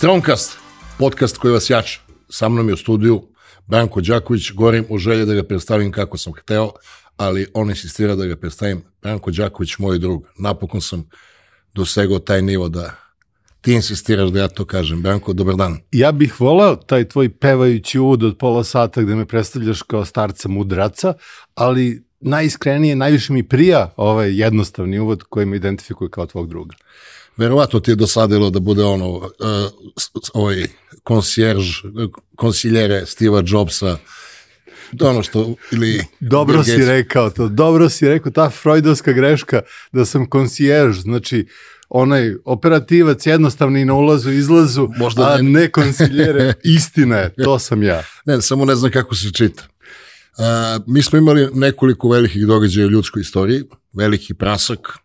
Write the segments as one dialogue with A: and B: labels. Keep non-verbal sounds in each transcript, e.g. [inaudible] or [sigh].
A: Strongcast, podcast koji vas jača. Sa mnom je u studiju Branko Đaković, govorim o želje da ga predstavim kako sam hteo, ali on insistira da ga predstavim. Branko Đaković, moj drug. Napokon sam dosegao taj nivo da ti insistiraš da ja to kažem. Branko, dobar dan.
B: Ja bih volao taj tvoj pevajući uvod od pola sata gde me predstavljaš kao starca mudraca, ali najiskrenije, najviše mi prija ovaj jednostavni uvod koji me identifikuje kao tvog druga.
A: Verovatno ti je dosadilo da bude ono, uh, ovaj konsjerž, konsiljere Steve'a Jobsa, ono što, ili... [laughs]
B: Dobro si rekao to, dobro si rekao, ta freudovska greška da sam konsjerž, znači onaj operativac jednostavni na ulazu izlazu, Možda a ne, ne konsiljere, [laughs] istina je, to sam ja.
A: Ne, samo ne znam kako se čita. Uh, mi smo imali nekoliko velikih događaja u ljudskoj istoriji, veliki prasak,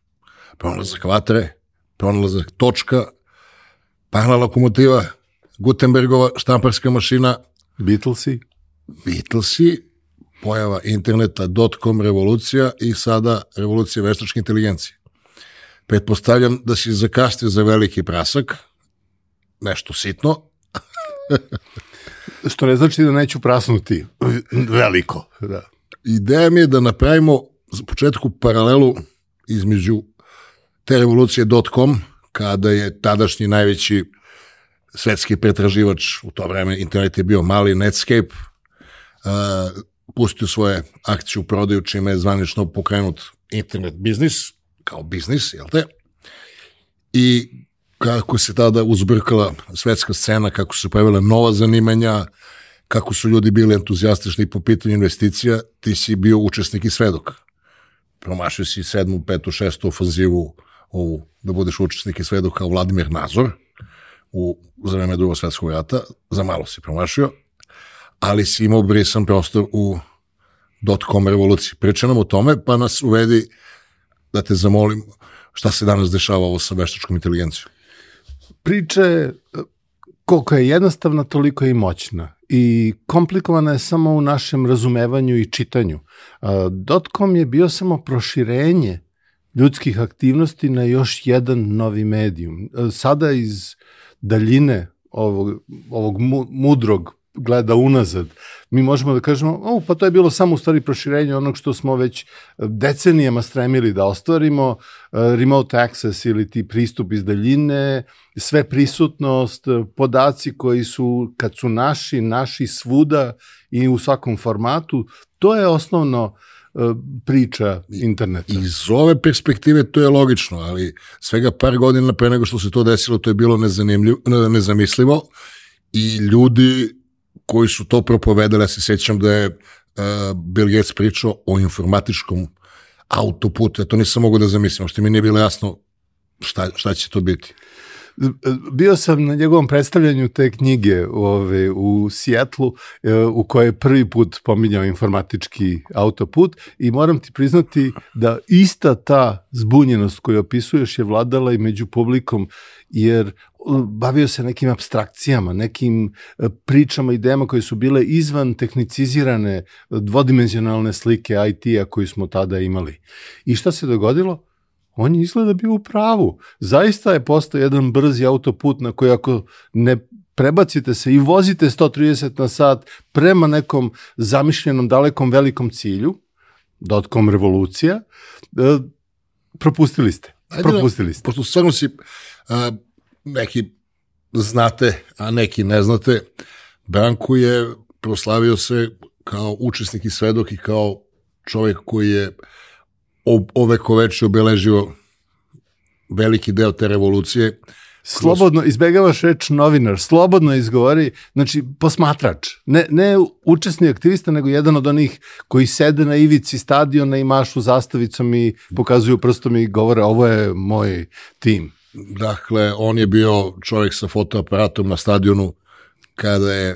A: pronalazak vatre, pronalazak točka, pahla lokomotiva, Gutenbergova štamparska mašina,
B: Beatlesi,
A: Beatlesi, pojava interneta, dot-com revolucija i sada revolucija veštačke inteligencije. Pretpostavljam da si zakastio za veliki prasak, nešto sitno. [laughs]
B: Što ne znači da neću prasnuti veliko. Da.
A: Ideja mi je da napravimo za početku paralelu između te kada je tadašnji najveći svetski pretraživač, u to vreme internet je bio mali Netscape, uh, pustio svoje akcije u prodaju, čime je zvanično pokrenut internet biznis, kao biznis, jel te? I kako se tada uzbrkala svetska scena, kako su pojavile nova zanimanja, kako su ljudi bili entuzijastični po pitanju investicija, ti si bio učesnik i svedok. Promašio si sedmu, petu, šestu ofanzivu ovu, da budeš učesnik i svedok kao Vladimir Nazor u, za vreme drugog svetskog rata, za malo si promašio, ali si imao brisan prostor u dot-com revoluciji. Priča nam o tome, pa nas uvedi da te zamolim šta se danas dešava ovo sa veštačkom inteligencijom.
B: Priča koliko je jednostavna, toliko je i moćna i komplikovana je samo u našem razumevanju i čitanju. Dotcom je bio samo proširenje ljudskih aktivnosti na još jedan novi medijum. Sada iz daljine ovog, ovog mudrog gleda unazad, mi možemo da kažemo, o, pa to je bilo samo u stvari proširenje onog što smo već decenijama stremili da ostvarimo, remote access ili ti pristup iz daljine, sve prisutnost, podaci koji su, kad su naši, naši svuda i u svakom formatu, to je osnovno priča interneta.
A: Iz ove perspektive to je logično, ali svega par godina pre nego što se to desilo, to je bilo nezamislivo i ljudi koji su to propovedali, ja se sećam da je uh, Bill Gates pričao o informatičkom autoputu, ja to nisam mogu da zamislim, što mi nije bilo jasno šta, šta će to biti.
B: Bio sam na njegovom predstavljanju te knjige ove, u Sijetlu e, u kojoj je prvi put pominjao informatički autoput i moram ti priznati da ista ta zbunjenost koju opisuješ je vladala i među publikom jer bavio se nekim abstrakcijama, nekim e, pričama, idejama koje su bile izvan tehnicizirane dvodimenzionalne slike IT-a koju smo tada imali. I šta se dogodilo? On je izgleda bio u pravu. Zaista je postao jedan brzi autoput na koji ako ne prebacite se i vozite 130 na sat prema nekom zamišljenom dalekom velikom cilju, dotkom revolucija, e, propustili ste. Da- propustili ste.
A: Pošto stvarno si a, neki znate, a neki ne znate, Branko je proslavio se kao učesnik i svedok i kao čovjek koji je ovekoveče obeležio veliki deo te revolucije.
B: Slobodno, izbegavaš reč novinar, slobodno izgovori, znači posmatrač, ne, ne učesni aktivista, nego jedan od onih koji sede na ivici stadiona i mašu zastavicom i pokazuju prstom i govore ovo je moj tim.
A: Dakle, on je bio čovjek sa fotoaparatom na stadionu kada je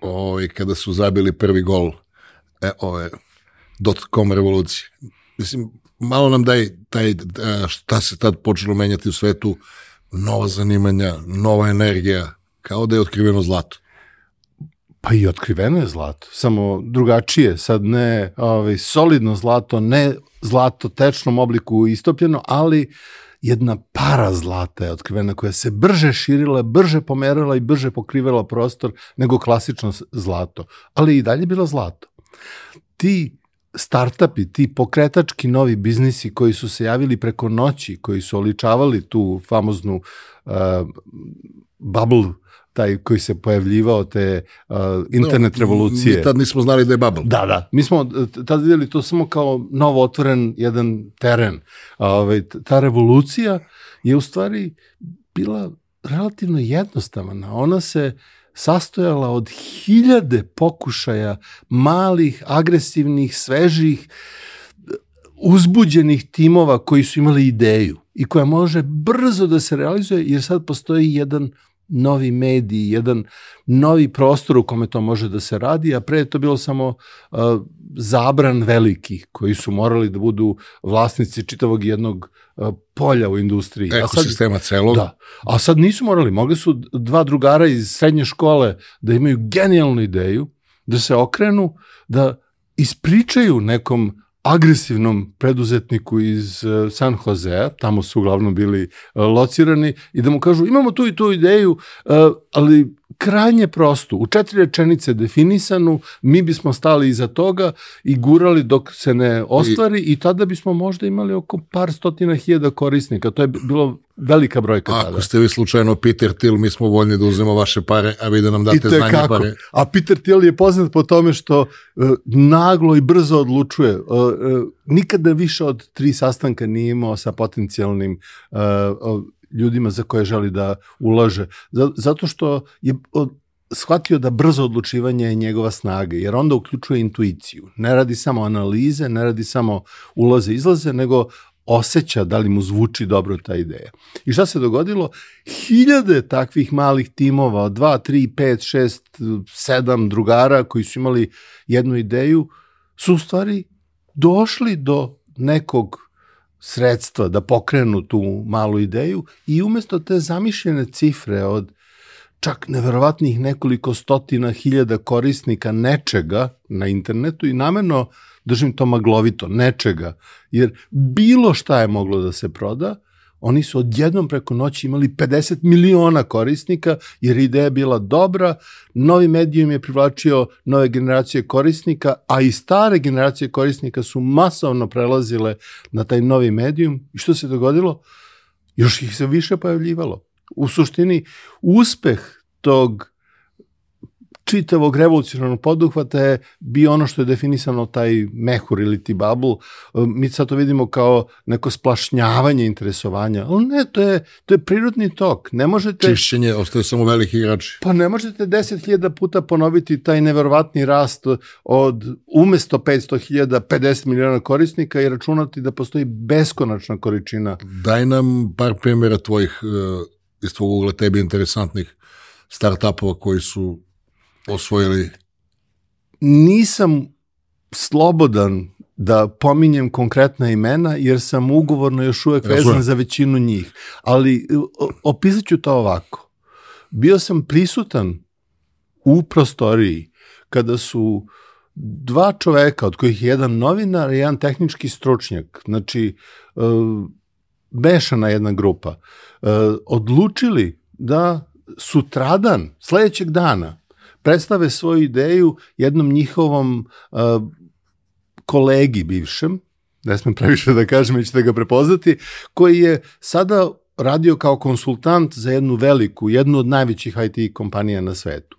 A: ovaj, kada su zabili prvi gol e, ove dot-com revolucije. Mislim, malo nam daj taj, šta se tad počelo menjati u svetu, nova zanimanja, nova energija, kao da je otkriveno zlato.
B: Pa i otkriveno je zlato, samo drugačije, sad ne ovaj, solidno zlato, ne zlato tečnom obliku istopljeno, ali jedna para zlata je otkrivena koja se brže širila, brže pomerala i brže pokrivala prostor nego klasično zlato, ali i dalje bilo zlato. Ti startupi, ti pokretački novi biznisi koji su se javili preko noći, koji su oličavali tu famoznu uh, bubble taj koji se pojavljivao te uh, internet no, revolucije.
A: Mi tad nismo znali da je bubble.
B: Da, da. Mi smo tad videli to samo kao novo otvoren jedan teren. Ovaj, ta revolucija je u stvari bila relativno jednostavna. Ona se sastojala od hiljade pokušaja malih, agresivnih, svežih, uzbuđenih timova koji su imali ideju i koja može brzo da se realizuje jer sad postoji jedan novi mediji, jedan novi prostor u kome to može da se radi, a pre je to bilo samo uh, zabran velikih koji su morali da budu vlasnici čitavog jednog uh, polja u industriji.
A: Ekosistema celog.
B: Da. A sad nisu morali, mogli su dva drugara iz srednje škole da imaju genijalnu ideju, da se okrenu, da ispričaju nekom agresivnom preduzetniku iz uh, San Josea, tamo su uglavnom bili uh, locirani, i da mu kažu imamo tu i tu ideju, uh, ali krajnje prosto, u četiri rečenice definisanu, mi bismo stali iza toga i gurali dok se ne ostvari i, i tada bismo možda imali oko par stotina hiljada korisnika. To je bilo velika brojka
A: Ako
B: tada.
A: Ako ste vi slučajno Peter Thiel, mi smo voljni da uzmemo vaše pare, a vi da nam date znanje kako. pare.
B: A Peter Thiel je poznat po tome što uh, naglo i brzo odlučuje. Uh, uh, nikada više od tri sastanka nije imao sa potencijalnim uh, ljudima za koje želi da ulaže. Zato što je shvatio da brzo odlučivanje je njegova snaga, jer onda uključuje intuiciju. Ne radi samo analize, ne radi samo ulaze, izlaze, nego osjeća da li mu zvuči dobro ta ideja. I šta se dogodilo? Hiljade takvih malih timova od 2, 3, 5, 6, 7 drugara koji su imali jednu ideju su u stvari došli do nekog sredstva da pokrenu tu malu ideju i umesto te zamišljene cifre od čak neverovatnih nekoliko stotina hiljada korisnika nečega na internetu i namerno držim to maglovito, nečega, jer bilo šta je moglo da se proda, Oni su odjednom preko noći imali 50 miliona korisnika, jer ideja bila dobra, novi medijum je privlačio nove generacije korisnika, a i stare generacije korisnika su masovno prelazile na taj novi medijum. I što se dogodilo? Još ih se više pojavljivalo. U suštini, uspeh tog čitavog revolucionarnog poduhvata je bio ono što je definisano taj mehur ili ti bubble. Mi sad to vidimo kao neko splašnjavanje interesovanja, ali ne, to je, to je prirodni tok. Ne možete...
A: Čišćenje, ostaje samo veliki igrači.
B: Pa ne možete 10.000 puta ponoviti taj neverovatni rast od umesto 500.000, 50 miliona korisnika i računati da postoji beskonačna količina.
A: Daj nam par primjera tvojih, uh, iz tvojeg ugla tebi interesantnih startupova koji su osvojili?
B: Nisam slobodan da pominjem konkretna imena, jer sam ugovorno još uvek vezan za većinu njih. Ali opisat ću to ovako. Bio sam prisutan u prostoriji kada su dva čoveka, od kojih je jedan novinar i jedan tehnički stručnjak, znači uh, mešana jedna grupa, uh, odlučili da sutradan, sledećeg dana, predstave svoju ideju jednom njihovom uh, kolegi bivšem, ne smem previše da kažem, već da ga prepoznati, koji je sada radio kao konsultant za jednu veliku, jednu od najvećih IT kompanija na svetu.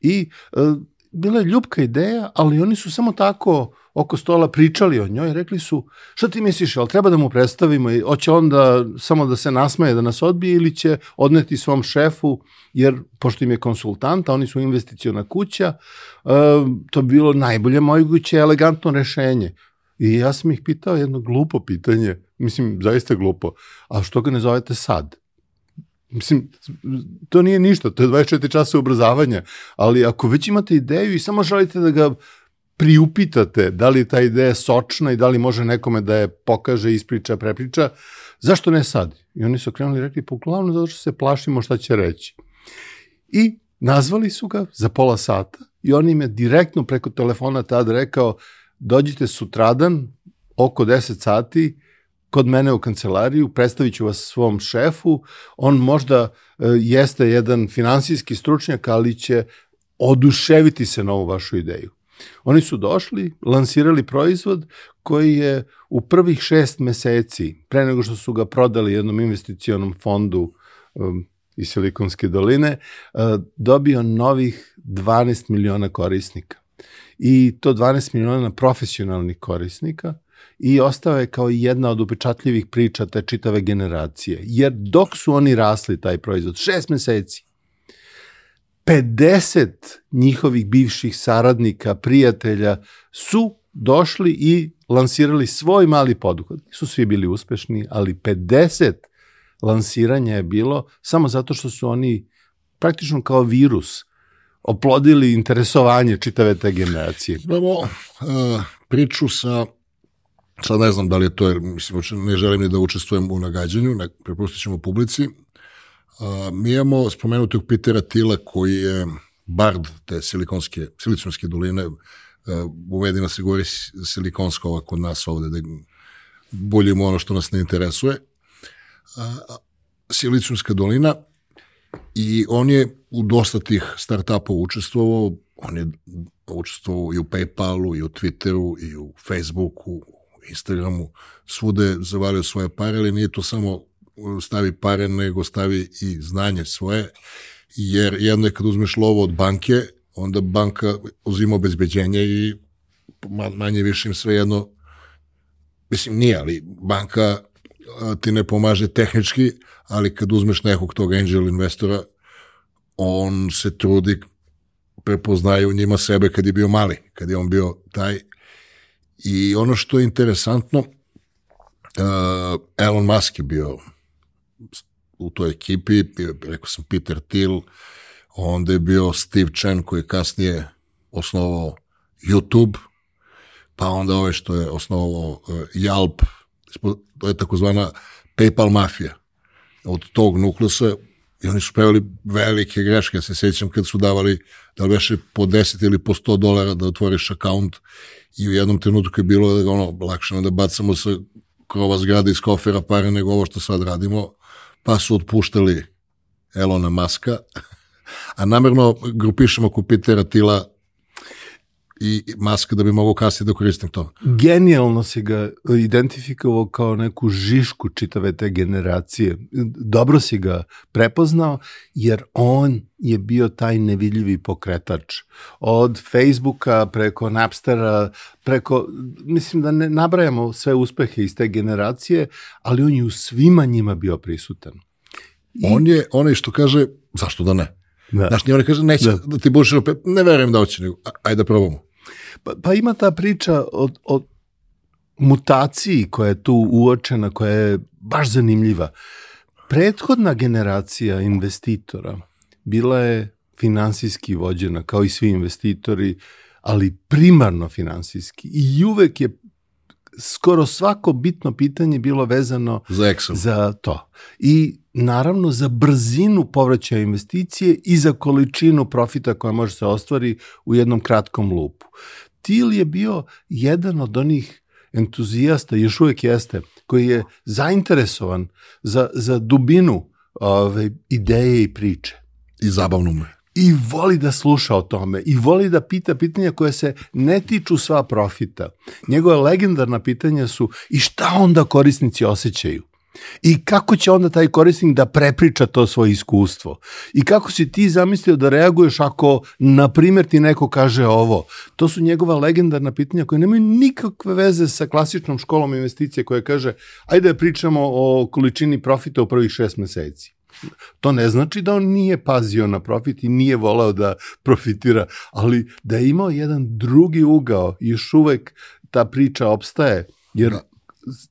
B: I uh, bila je ljubka ideja, ali oni su samo tako oko stola pričali o njoj, rekli su, šta ti misliš, ali treba da mu predstavimo, hoće on da, samo da se nasmaje, da nas odbije ili će odneti svom šefu, jer pošto im je konsultant, a oni su investiciona kuća, uh, to bi bilo najbolje moguće elegantno rešenje. I ja sam ih pitao jedno glupo pitanje, mislim, zaista glupo, a što ga ne zovete sad? Mislim, to nije ništa, to je 24 časa ubrzavanja, ali ako već imate ideju i samo želite da ga priupitate da li ta ideja sočna i da li može nekome da je pokaže, ispriča, prepriča, zašto ne sad? I oni su krenuli i rekli, pa uglavnom zato što se plašimo šta će reći. I nazvali su ga za pola sata i on im je direktno preko telefona tad rekao, dođite sutradan oko 10 sati, kod mene u kancelariju, predstavit ću vas svom šefu, on možda e, jeste jedan finansijski stručnjak, ali će oduševiti se na ovu vašu ideju. Oni su došli, lansirali proizvod koji je u prvih šest meseci, pre nego što su ga prodali jednom investicionom fondu um, iz Silikonske doline, uh, dobio novih 12 miliona korisnika. I to 12 miliona profesionalnih korisnika i ostao je kao jedna od upečatljivih priča te čitave generacije. Jer dok su oni rasli taj proizvod, šest meseci, 50 njihovih bivših saradnika, prijatelja su došli i lansirali svoj mali poduhvat. Su svi bili uspešni, ali 50 lansiranja je bilo samo zato što su oni praktično kao virus oplodili interesovanje čitave te generacije.
A: Imamo uh, priču sa sad ne znam da li je to, jer mislim, ne želim ni da učestvujem u nagađanju, ne, prepustit ćemo publici, A, mi imamo spomenutog Pitera Tila koji je bard te silikonske, siliconske doline, u medijima se govori silikonska ova kod nas ovde, da boljimo ono što nas ne interesuje. Siliconska dolina i on je u dosta tih startupova učestvovao, on je učestvovao i u Paypalu, i u Twitteru, i u Facebooku, Instagramu, svude zavalio svoje pare, ali nije to samo stavi pare, nego stavi i znanje svoje, jer jedno je kad uzmeš lovo od banke, onda banka uzima obezbeđenje i manje više im sve jedno, mislim nije, ali banka ti ne pomaže tehnički, ali kad uzmeš nekog tog angel investora, on se trudi prepoznaje u njima sebe kad je bio mali, kad je on bio taj. I ono što je interesantno, uh, Elon Musk je bio u toj ekipi, rekao sam Peter Thiel, onda je bio Steve Chen koji je kasnije osnovao YouTube, pa onda ove što je osnovao uh, Yelp, to je takozvana PayPal mafija. Od tog nuklusa i oni su pravili velike greške, se sećam kad su davali da li veše po 10 ili po 100 dolara da otvoriš akaunt i u jednom trenutku je bilo da ono, lakše da bacamo sa krova zgrade iz kofera pare nego ovo što sad radimo, pa su otpuštali Elona Maska, [laughs] a namerno grupišemo oko Petera Tila i Maska da bi mogao kasnije da koristim to.
B: Genijalno si ga identifikovao kao neku žišku čitave te generacije. Dobro si ga prepoznao, jer on je bio taj nevidljivi pokretač. Od Facebooka, preko Napstera, preko, mislim da ne nabrajamo sve uspehe iz te generacije, ali on je u svima njima bio prisutan.
A: I... On je onaj što kaže, zašto da ne? Da. Znaš, nije on kaže, neće da, da ti budeš ne verujem da hoće, nego, ajde da probamo.
B: Pa, pa ima ta priča o, o mutaciji koja je tu uočena, koja je baš zanimljiva. Prethodna generacija investitora bila je finansijski vođena, kao i svi investitori, ali primarno finansijski. I uvek je skoro svako bitno pitanje bilo vezano
A: za, Excel.
B: za to. I naravno za brzinu povraćaja investicije i za količinu profita koja može se ostvari u jednom kratkom lupu. Til je bio jedan od onih entuzijasta, još uvek jeste, koji je zainteresovan za, za dubinu ove, ideje i priče.
A: I zabavno mu
B: i voli da sluša o tome i voli da pita pitanja koje se ne tiču sva profita. Njegove legendarna pitanja su i šta onda korisnici osjećaju? I kako će onda taj korisnik da prepriča to svoje iskustvo? I kako si ti zamislio da reaguješ ako, na primjer, ti neko kaže ovo? To su njegova legendarna pitanja koje nemaju nikakve veze sa klasičnom školom investicije koja kaže ajde da pričamo o količini profita u prvih šest meseci. To ne znači da on nije pazio na profit i nije voleo da profitira, ali da je imao jedan drugi ugao još uvek ta priča opstaje, jer da.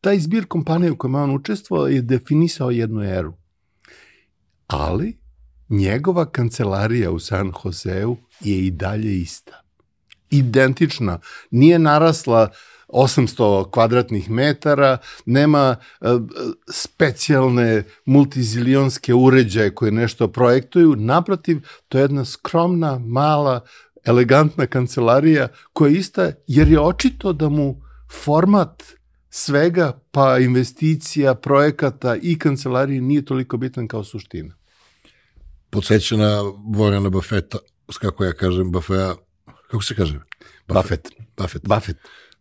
B: Taj zbir kompanije u kojima on učestvovao je definisao jednu eru. Ali njegova kancelarija u San Joseu je i dalje ista. Identična. Nije narasla uh, 800 kvadratnih metara, nema e, specijalne multizilionske uređaje koje nešto projektuju, naprotiv, to je jedna skromna, mala, elegantna kancelarija koja je ista, jer je očito da mu format svega, pa investicija, projekata i kancelarije nije toliko bitan kao suština.
A: Podsjeća na Warrena Buffetta, kako ja kažem, Buffetta, kako se kaže?
B: Buffett.
A: Buffett.
B: Buffett.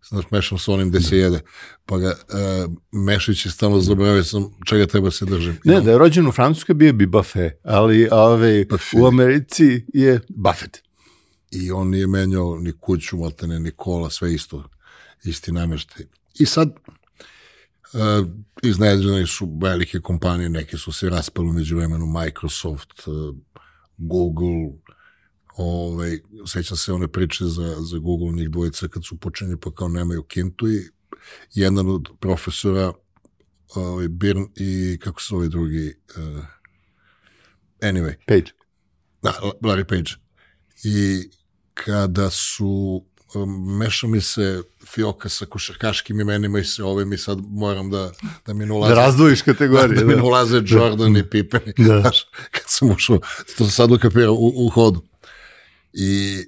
A: Znaš, mešam sa onim gde se jede. Pa ga uh, Mešić je stalno zaboravio sam čega treba se držim.
B: Ne, da je rođen u Francuskoj bio bi Buffet, ali ove, Buffet. u Americi je Buffett.
A: I on nije menjao ni kuću, maltene, ni kola, sve isto, isti nameštaj. I sad, uh, su velike kompanije, neke su se raspali među vremenu, Microsoft, uh, Google, ovaj, sećam se one priče za, za Google, njih dvojica kad su počinje pa kao nemaju kintu i jedan od profesora ovaj, Birn i kako se ovaj drugi uh, anyway.
B: Page.
A: Da, Larry Page. I kada su meša mi se fioka sa košarkaškim imenima i se ove mi sad moram da, da mi ne ulaze.
B: Da razdvojiš kategorije. [laughs]
A: Da, da mi ne ulaze Jordan i Pippen. [laughs] Da. Znaš, kad sam ušao, to sad ukapira u, u hodu. I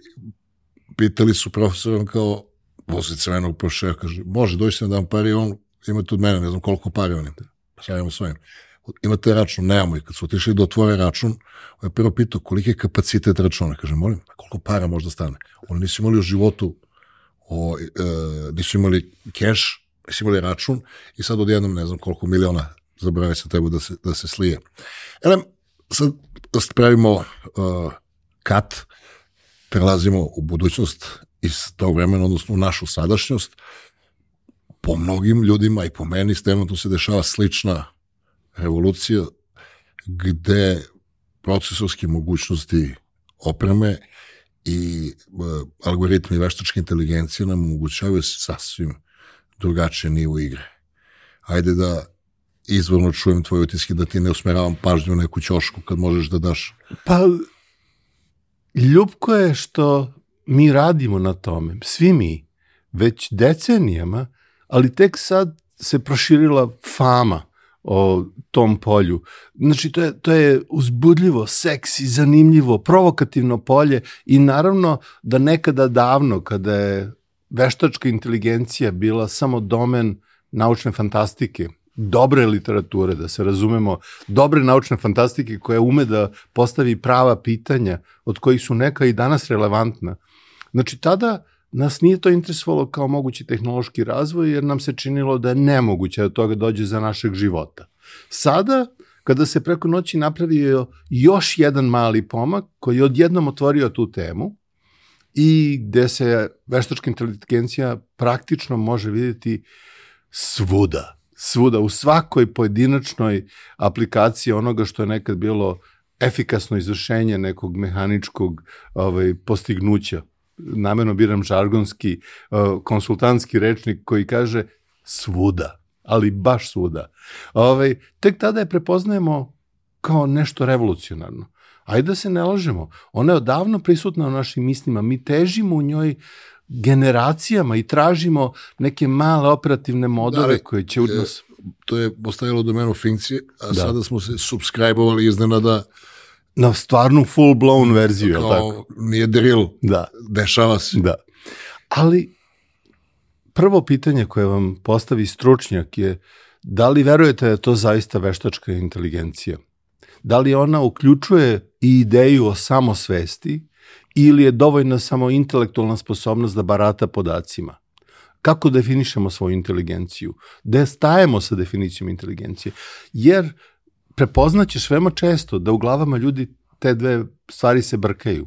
A: pitali su profesorom kao, vozi crvenog prošera, kaže, može, doći sam da vam pari, on ima tu od mene, ne znam koliko pari on ima. Šta imamo svojim? Imate račun, nemamo i kad su otišli da otvore račun, on je prvo pitao koliki je kapacitet računa. Kaže, molim, koliko para možda stane? Oni nisu imali u životu, o, e, nisu imali keš, nisu imali račun i sad odjednom ne znam koliko miliona zabrave se treba da se, da se slije. Elem, sad da pravimo uh, kat, prelazimo u budućnost iz tog vremena, odnosno u našu sadašnjost, po mnogim ljudima i po meni trenutno se dešava slična revolucija gde procesorske mogućnosti opreme i uh, algoritmi veštačke inteligencije nam omogućavaju sasvim drugačije nivo igre. Ajde da izvorno čujem tvoje utiske da ti ne usmeravam pažnju u neku ćošku kad možeš da daš.
B: Pa ljubko je što mi radimo na tome, svi mi, već decenijama, ali tek sad se proširila fama o tom polju. Znači, to je, to je uzbudljivo, seksi, zanimljivo, provokativno polje i naravno da nekada davno, kada je veštačka inteligencija bila samo domen naučne fantastike, dobre literature, da se razumemo, dobre naučne fantastike koja ume da postavi prava pitanja, od kojih su neka i danas relevantna. Znači, tada nas nije to interesovalo kao mogući tehnološki razvoj, jer nam se činilo da je nemoguće da toga dođe za našeg života. Sada, kada se preko noći napravio još jedan mali pomak koji je odjednom otvorio tu temu i gde se veštačka inteligencija praktično može videti svuda svuda, u svakoj pojedinačnoj aplikaciji onoga što je nekad bilo efikasno izvršenje nekog mehaničkog ovaj, postignuća. Namerno biram žargonski uh, konsultantski rečnik koji kaže svuda, ali baš svuda. Ovaj, tek tada je prepoznajemo kao nešto revolucionarno. Ajde da se ne lažemo. Ona je odavno prisutna u našim mislima. Mi težimo u njoj generacijama i tražimo neke male operativne modove da, koje će u nas...
A: To je postavilo domenu funkcije, a da. sada smo se subscribe-ovali iznenada
B: na stvarnu full blown verziju, kao, tako?
A: Nije drill,
B: da.
A: dešava se.
B: Da. Ali prvo pitanje koje vam postavi stručnjak je da li verujete da je to zaista veštačka inteligencija? Da li ona uključuje i ideju o samosvesti ili je dovoljna samo intelektualna sposobnost da barata podacima? Kako definišemo svoju inteligenciju? Gde stajemo sa definicijom inteligencije? Jer prepoznaćeš veoma često da u glavama ljudi te dve stvari se brkaju.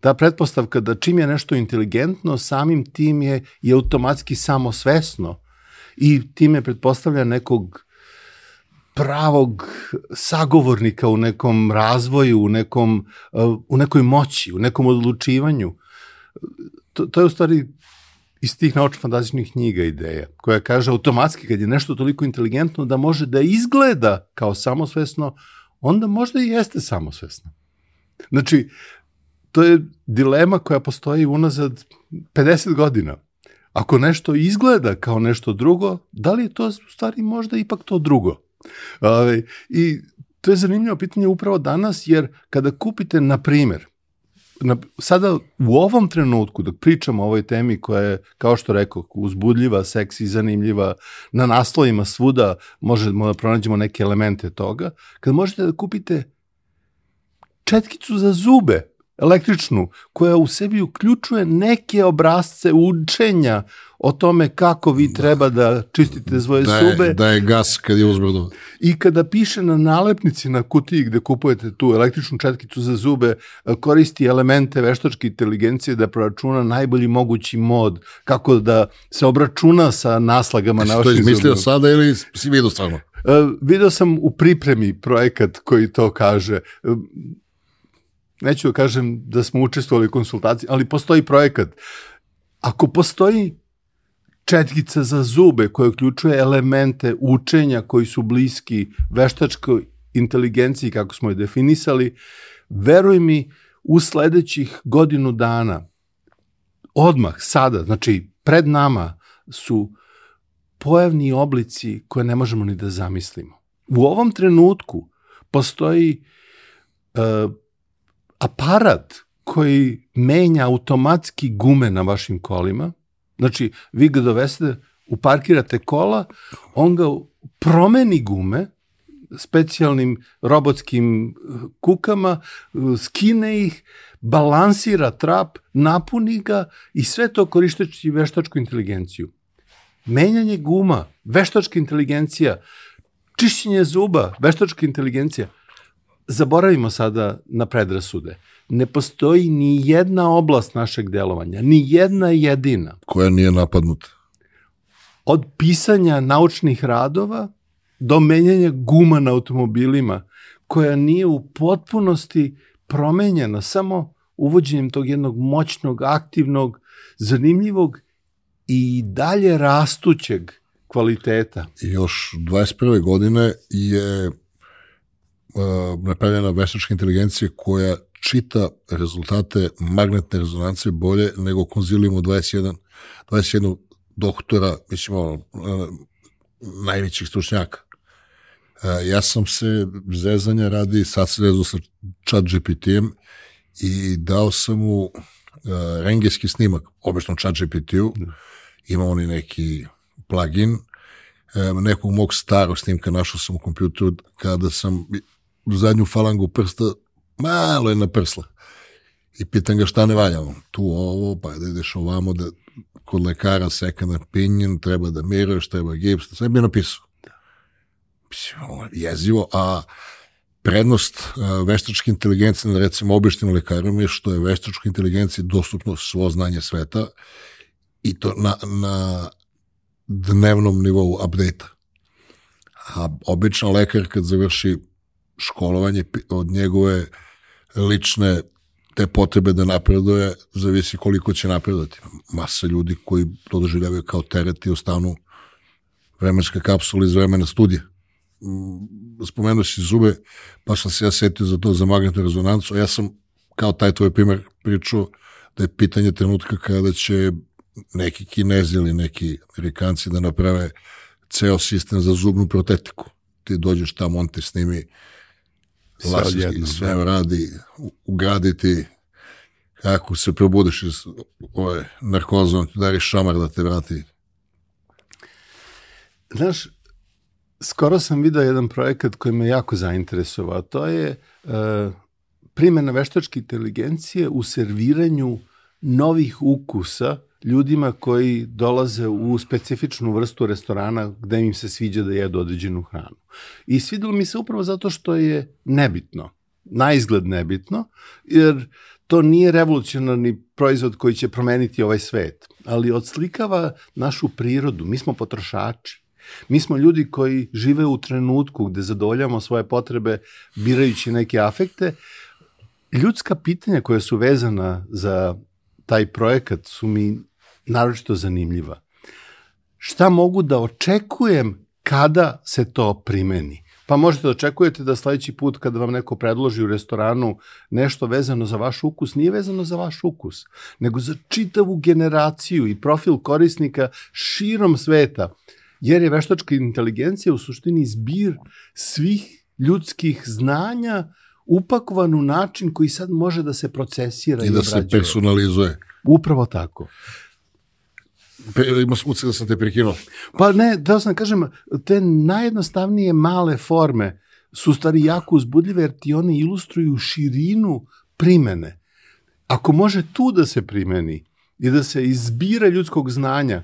B: Ta pretpostavka da čim je nešto inteligentno, samim tim je i automatski samosvesno i time pretpostavlja nekog pravog sagovornika u nekom razvoju, u, nekom, u nekoj moći, u nekom odlučivanju. To, to je u stvari iz tih naučno-fantastičnih knjiga ideja, koja kaže automatski kad je nešto toliko inteligentno da može da izgleda kao samosvesno, onda možda i jeste samosvesno. Znači, to je dilema koja postoji unazad 50 godina. Ako nešto izgleda kao nešto drugo, da li je to u stvari možda ipak to drugo? Ove, I to je zanimljivo pitanje upravo danas, jer kada kupite, na primer, na, sada u ovom trenutku, dok pričamo o ovoj temi koja je, kao što rekao, uzbudljiva, seksi, zanimljiva, na naslovima svuda možemo da pronađemo neke elemente toga, kad možete da kupite četkicu za zube, električnu, koja u sebi uključuje neke obrazce učenja o tome kako vi treba da čistite svoje
A: da je,
B: zube.
A: Da je gas kad je uzbrdo.
B: I kada piše na nalepnici na kutiji gde kupujete tu električnu četkicu za zube, koristi elemente veštačke inteligencije da proračuna najbolji mogući mod, kako da se obračuna sa naslagama na vašim zubima.
A: To izmislio sada ili si vidio stvarno?
B: Uh, video sam u pripremi projekat koji to kaže. Uh, neću da kažem da smo učestvovali u konsultaciji, ali postoji projekat. Ako postoji četkica za zube koja uključuje elemente učenja koji su bliski veštačkoj inteligenciji kako smo je definisali, veruj mi, u sledećih godinu dana, odmah, sada, znači pred nama su pojavni oblici koje ne možemo ni da zamislimo. U ovom trenutku postoji uh, aparat koji menja automatski gume na vašim kolima, znači vi ga doveste, uparkirate kola, on ga promeni gume, specijalnim robotskim eh, kukama, eh, skine ih, balansira trap, napuni ga i sve to korišteći veštačku inteligenciju. Menjanje guma, veštačka inteligencija, čišćenje zuba, veštačka inteligencija – zaboravimo sada na predrasude. Ne postoji ni jedna oblast našeg delovanja, ni jedna jedina.
A: Koja nije napadnuta.
B: Od pisanja naučnih radova do menjanja guma na automobilima, koja nije u potpunosti promenjena samo uvođenjem tog jednog moćnog, aktivnog, zanimljivog i dalje rastućeg kvaliteta.
A: I još 21. godine je napravljena veštačka inteligencija koja čita rezultate magnetne rezonance bolje nego konzilijumu 21, 21 doktora, mislim, ono, najvećih stručnjaka. Uh, ja sam se zezanja radi, sad se zezao sa chat GPT-em i dao sam mu uh, rengenski snimak, obično chat GPT-u, da. ima oni neki plugin, nekog mog starog snimka našao sam u kompjuteru kada sam zadnju falangu prsta, malo je na prsla. I pitan ga šta ne valja. Tu ovo, pa da ideš ovamo, da kod lekara seka na pinjen, treba da miruješ, treba gips, sve bi napisao. Jezivo, a prednost veštačke inteligencije na recimo običnim lekarom je što je veštačka inteligencija dostupno svo znanje sveta i to na, na dnevnom nivou update-a. A običan lekar kad završi školovanje od njegove lične te potrebe da napreduje zavisi koliko će napredovati. Masa ljudi koji to doživljavaju kao teret i ostanu vremenska kapsula iz vremena studija. Mm, spomenuo si zube, pa sam se ja setio za to, za magnetnu rezonancu, ja sam kao taj tvoj primer pričao da je pitanje trenutka kada će neki kinezi ili neki amerikanci da naprave ceo sistem za zubnu protetiku. Ti dođeš tamo, on te snimi Lasički sve da. radi, ugraditi kako se probudiš iz ove narkoze, on ti šamar da te vrati.
B: Znaš, skoro sam video jedan projekat koji me jako zainteresovao, to je uh, primjena veštačke inteligencije u serviranju novih ukusa ljudima koji dolaze u specifičnu vrstu restorana gde im se sviđa da jedu određenu hranu. I svidelo mi se upravo zato što je nebitno, na izgled nebitno, jer to nije revolucionarni proizvod koji će promeniti ovaj svet, ali odslikava našu prirodu. Mi smo potrošači. Mi smo ljudi koji žive u trenutku gde zadovoljamo svoje potrebe birajući neke afekte. Ljudska pitanja koja su vezana za taj projekat su mi naročito zanimljiva. Šta mogu da očekujem kada se to primeni? Pa možete da očekujete da sledeći put kada vam neko predloži u restoranu nešto vezano za vaš ukus, nije vezano za vaš ukus, nego za čitavu generaciju i profil korisnika širom sveta, jer je veštačka inteligencija u suštini zbir svih ljudskih znanja upakovan u način koji sad može da se procesira i,
A: I da se
B: obrađuje.
A: personalizuje.
B: Upravo tako.
A: Ima smuce da sam te prekinuo.
B: Pa ne, da sam kažem, te najjednostavnije male forme su stvari jako uzbudljive jer ti one ilustruju širinu primene. Ako može tu da se primeni i da se izbira ljudskog znanja,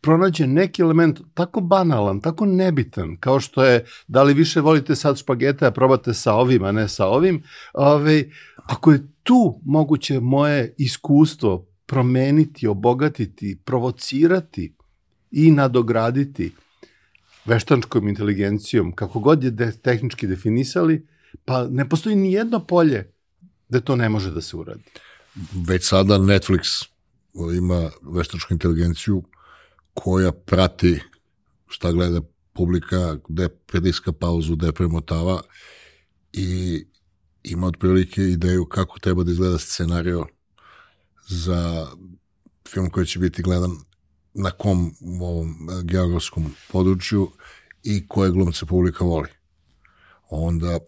B: pronađe neki element tako banalan, tako nebitan, kao što je da li više volite sad špagete, a probate sa ovim, a ne sa ovim, ove, ako je tu moguće moje iskustvo promeniti, obogatiti, provocirati i nadograditi veštačkom inteligencijom, kako god je de, tehnički definisali, pa ne postoji ni jedno polje da to ne može da se uradi.
A: Već sada Netflix ima veštačku inteligenciju koja prati šta gleda publika, gde prediska pauzu, gde premotava i ima otprilike ideju kako treba da izgleda scenario za film koji će biti gledan na kom ovom geografskom području i koje glumce publika voli. Onda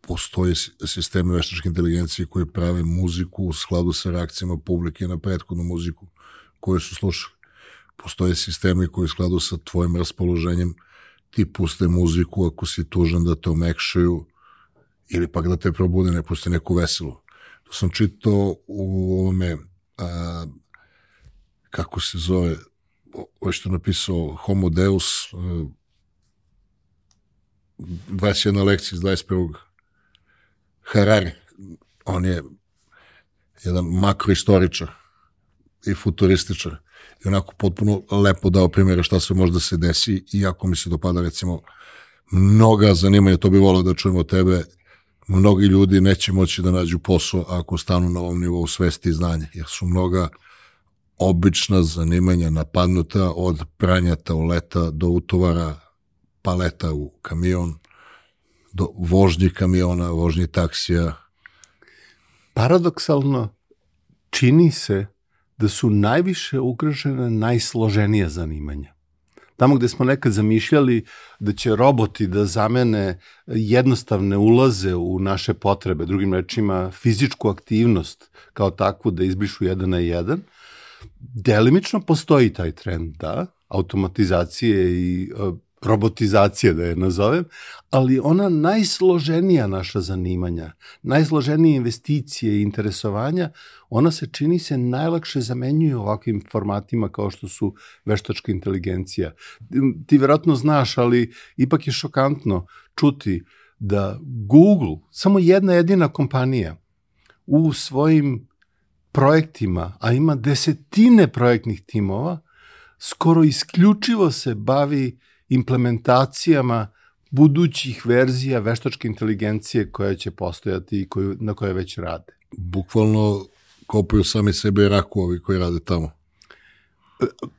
A: postoje sisteme veštačke inteligencije koji prave muziku u skladu sa reakcijama publike na prethodnu muziku koju su slušali. Postoje sistemi koji u skladu sa tvojim raspoloženjem ti puste muziku ako si tužan da te omekšaju ili pak da te probude, ne puste neku veselu. To sam čitao u ovome a, kako se zove ovo što je napisao Homo Deus a, 21 lekcija iz 21. Harari. On je jedan makroistoričar i futurističar i onako potpuno lepo dao primjere šta se možda se desi i ako mi se dopada recimo mnoga zanimanja, to bi volio da čujemo tebe, mnogi ljudi neće moći da nađu posao ako stanu na ovom nivou svesti i znanja, jer su mnoga obična zanimanja napadnuta od pranja tauleta do utovara paleta u kamion, do vožnji kamiona, vožnji taksija.
B: Paradoksalno, čini se da su najviše ugrožene najsloženija zanimanja. Tamo gde smo nekad zamišljali da će roboti da zamene jednostavne ulaze u naše potrebe, drugim rečima fizičku aktivnost kao takvu da izbrišu jedan na jedan, delimično postoji taj trend, da, automatizacije i robotizacije da je nazovem, ali ona najsloženija naša zanimanja, najsloženije investicije i interesovanja, ona se čini se najlakše zamenjuju ovakvim formatima kao što su veštačka inteligencija. Ti verovatno znaš, ali ipak je šokantno čuti da Google, samo jedna jedina kompanija, u svojim projektima, a ima desetine projektnih timova, skoro isključivo se bavi implementacijama budućih verzija veštačke inteligencije koja će postojati i koju, na koje već rade.
A: Bukvalno kopaju sami sebe rakovi koji rade tamo.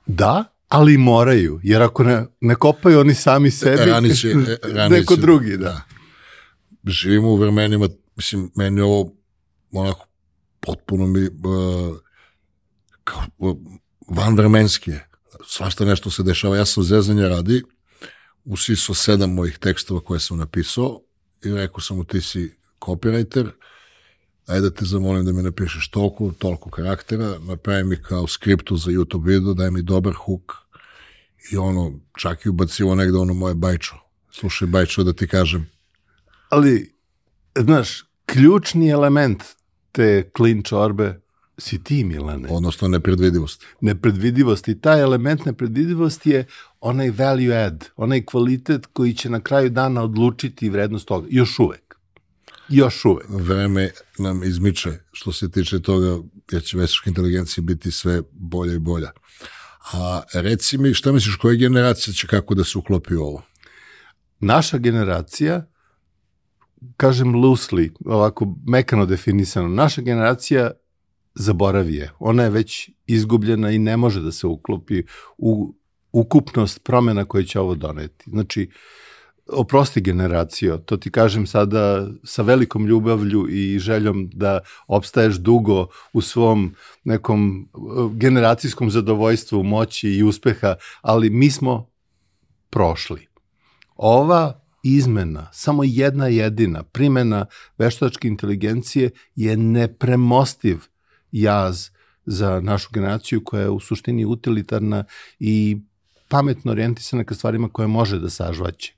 B: Da, ali moraju, jer ako ne, ne kopaju oni sami sebi,
A: rani će, [laughs] rani
B: neko drugi, da.
A: da. Živimo u vremenima, mislim, meni ovo onako potpuno mi uh, kao, uh, vanvremenski je. Svašta nešto se dešava. Ja sam zezanja radi, usiso sedam mojih tekstova koje sam napisao i rekao sam mu ti si copywriter, ajde da te zamolim da mi napišeš toliko, toliko karaktera, napravi mi kao skriptu za YouTube video, daj mi dobar hook i ono, čak i ubacivo negde ono moje bajčo. Slušaj bajčo da ti kažem.
B: Ali, znaš, ključni element te klin čorbe si ti, Milane.
A: Odnosno nepredvidivost.
B: Nepredvidivost i taj element nepredvidivosti je onaj value add, onaj kvalitet koji će na kraju dana odlučiti vrednost toga. Još uvek. Još uvek.
A: Vreme nam izmiče što se tiče toga, jer će veštačka inteligencija biti sve bolja i bolja. A reci mi, šta misliš, koja generacija će kako da se uklopi u ovo?
B: Naša generacija, kažem loosely, ovako mekano definisano, naša generacija zaboravi je. Ona je već izgubljena i ne može da se uklopi u ukupnost promena koje će ovo doneti. Znači, oprosti generacijo, to ti kažem sada sa velikom ljubavlju i željom da opstaješ dugo u svom nekom uh, generacijskom zadovoljstvu, moći i uspeha, ali mi smo prošli. Ova izmena, samo jedna jedina primena veštačke inteligencije je nepremostiv jaz za našu generaciju koja je u suštini utilitarna i pametno orijentisana ka stvarima koje može da sažvaće.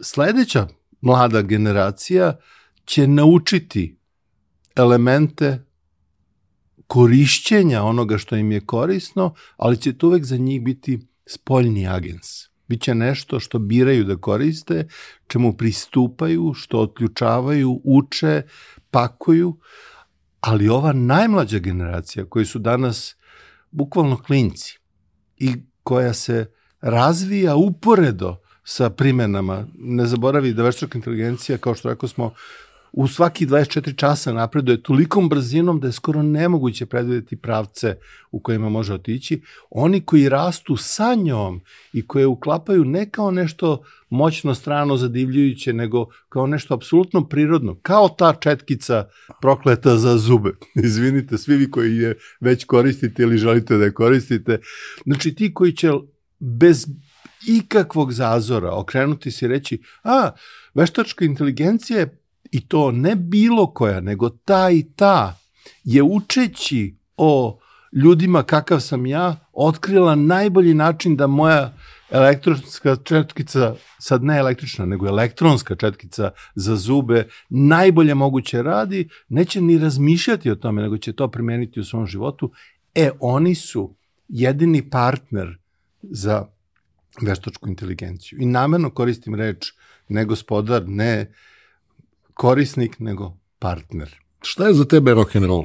B: Sledeća mlada generacija će naučiti elemente korišćenja onoga što im je korisno, ali će to uvek za njih biti spoljni agens. Biće nešto što biraju da koriste, čemu pristupaju, što otključavaju, uče, pakuju, ali ova najmlađa generacija koji su danas bukvalno klinci i koja se razvija uporedo sa primenama. Ne zaboravi da veštačka inteligencija, kao što rekao smo, u svaki 24 časa napreduje tolikom brzinom da je skoro nemoguće predvideti pravce u kojima može otići. Oni koji rastu sa njom i koje uklapaju ne kao nešto moćno strano zadivljujuće, nego kao nešto apsolutno prirodno, kao ta četkica prokleta za zube. [laughs] Izvinite, svi vi koji je već koristite ili želite da je koristite. Znači ti koji će bez ikakvog zazora okrenuti se i reći, a, veštačka inteligencija je i to ne bilo koja, nego ta i ta je učeći o ljudima kakav sam ja, otkrila najbolji način da moja elektronska četkica, sad ne električna, nego elektronska četkica za zube, najbolje moguće radi, neće ni razmišljati o tome, nego će to primeniti u svom životu. E, oni su jedini partner za veštačku inteligenciju. I namerno koristim reč ne gospodar, ne korisnik, nego partner.
A: Šta je za tebe rock and roll?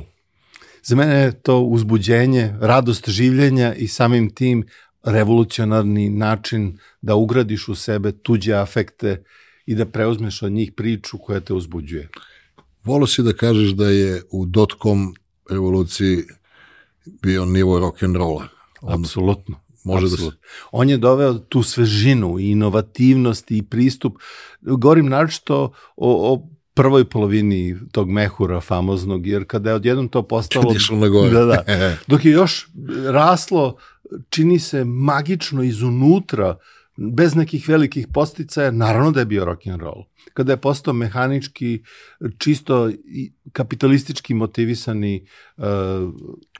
B: Za mene je to uzbuđenje, radost življenja i samim tim revolucionarni način da ugradiš u sebe tuđe afekte i da preuzmeš od njih priču koja te uzbuđuje.
A: Volo si da kažeš da je u dot-com revoluciji bio nivo rock and rolla.
B: Apsolutno. Može da se... On je doveo tu svežinu i inovativnost i pristup. Govorim naročito o, o prvoj polovini tog mehura famoznog, jer kada je odjednom to postalo...
A: Kad išlo na gore.
B: Da, da. [laughs] Dok je još raslo, čini se magično izunutra, bez nekih velikih posticaja, naravno da je bio rock and roll. Kada je postao mehanički, čisto kapitalistički motivisani uh,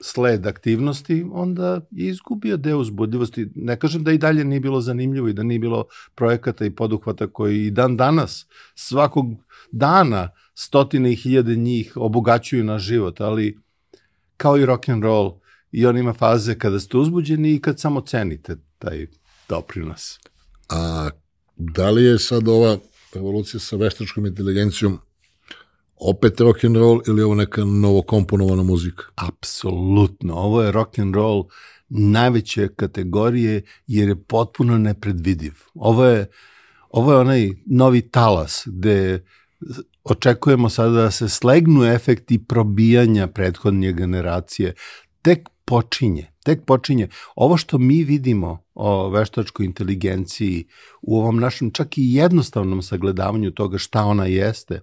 B: sled aktivnosti, onda je izgubio deo uzbudljivosti. Ne kažem da i dalje nije bilo zanimljivo i da nije bilo projekata i poduhvata koji i dan danas svakog dana stotine i hiljade njih obogaćuju na život, ali kao i rock and roll i on ima faze kada ste uzbuđeni i kad samo cenite taj doprinos.
A: A da li je sad ova revolucija sa veštačkom inteligencijom opet rock and roll ili ovo neka novokomponovana muzika?
B: Apsolutno. Ovo je rock and roll najveće kategorije jer je potpuno nepredvidiv. Ovo je, ovo je onaj novi talas gde očekujemo sada da se slegnu efekti probijanja prethodnje generacije. Tek počinje, tek počinje. Ovo što mi vidimo o veštačkoj inteligenciji u ovom našem čak i jednostavnom sagledavanju toga šta ona jeste,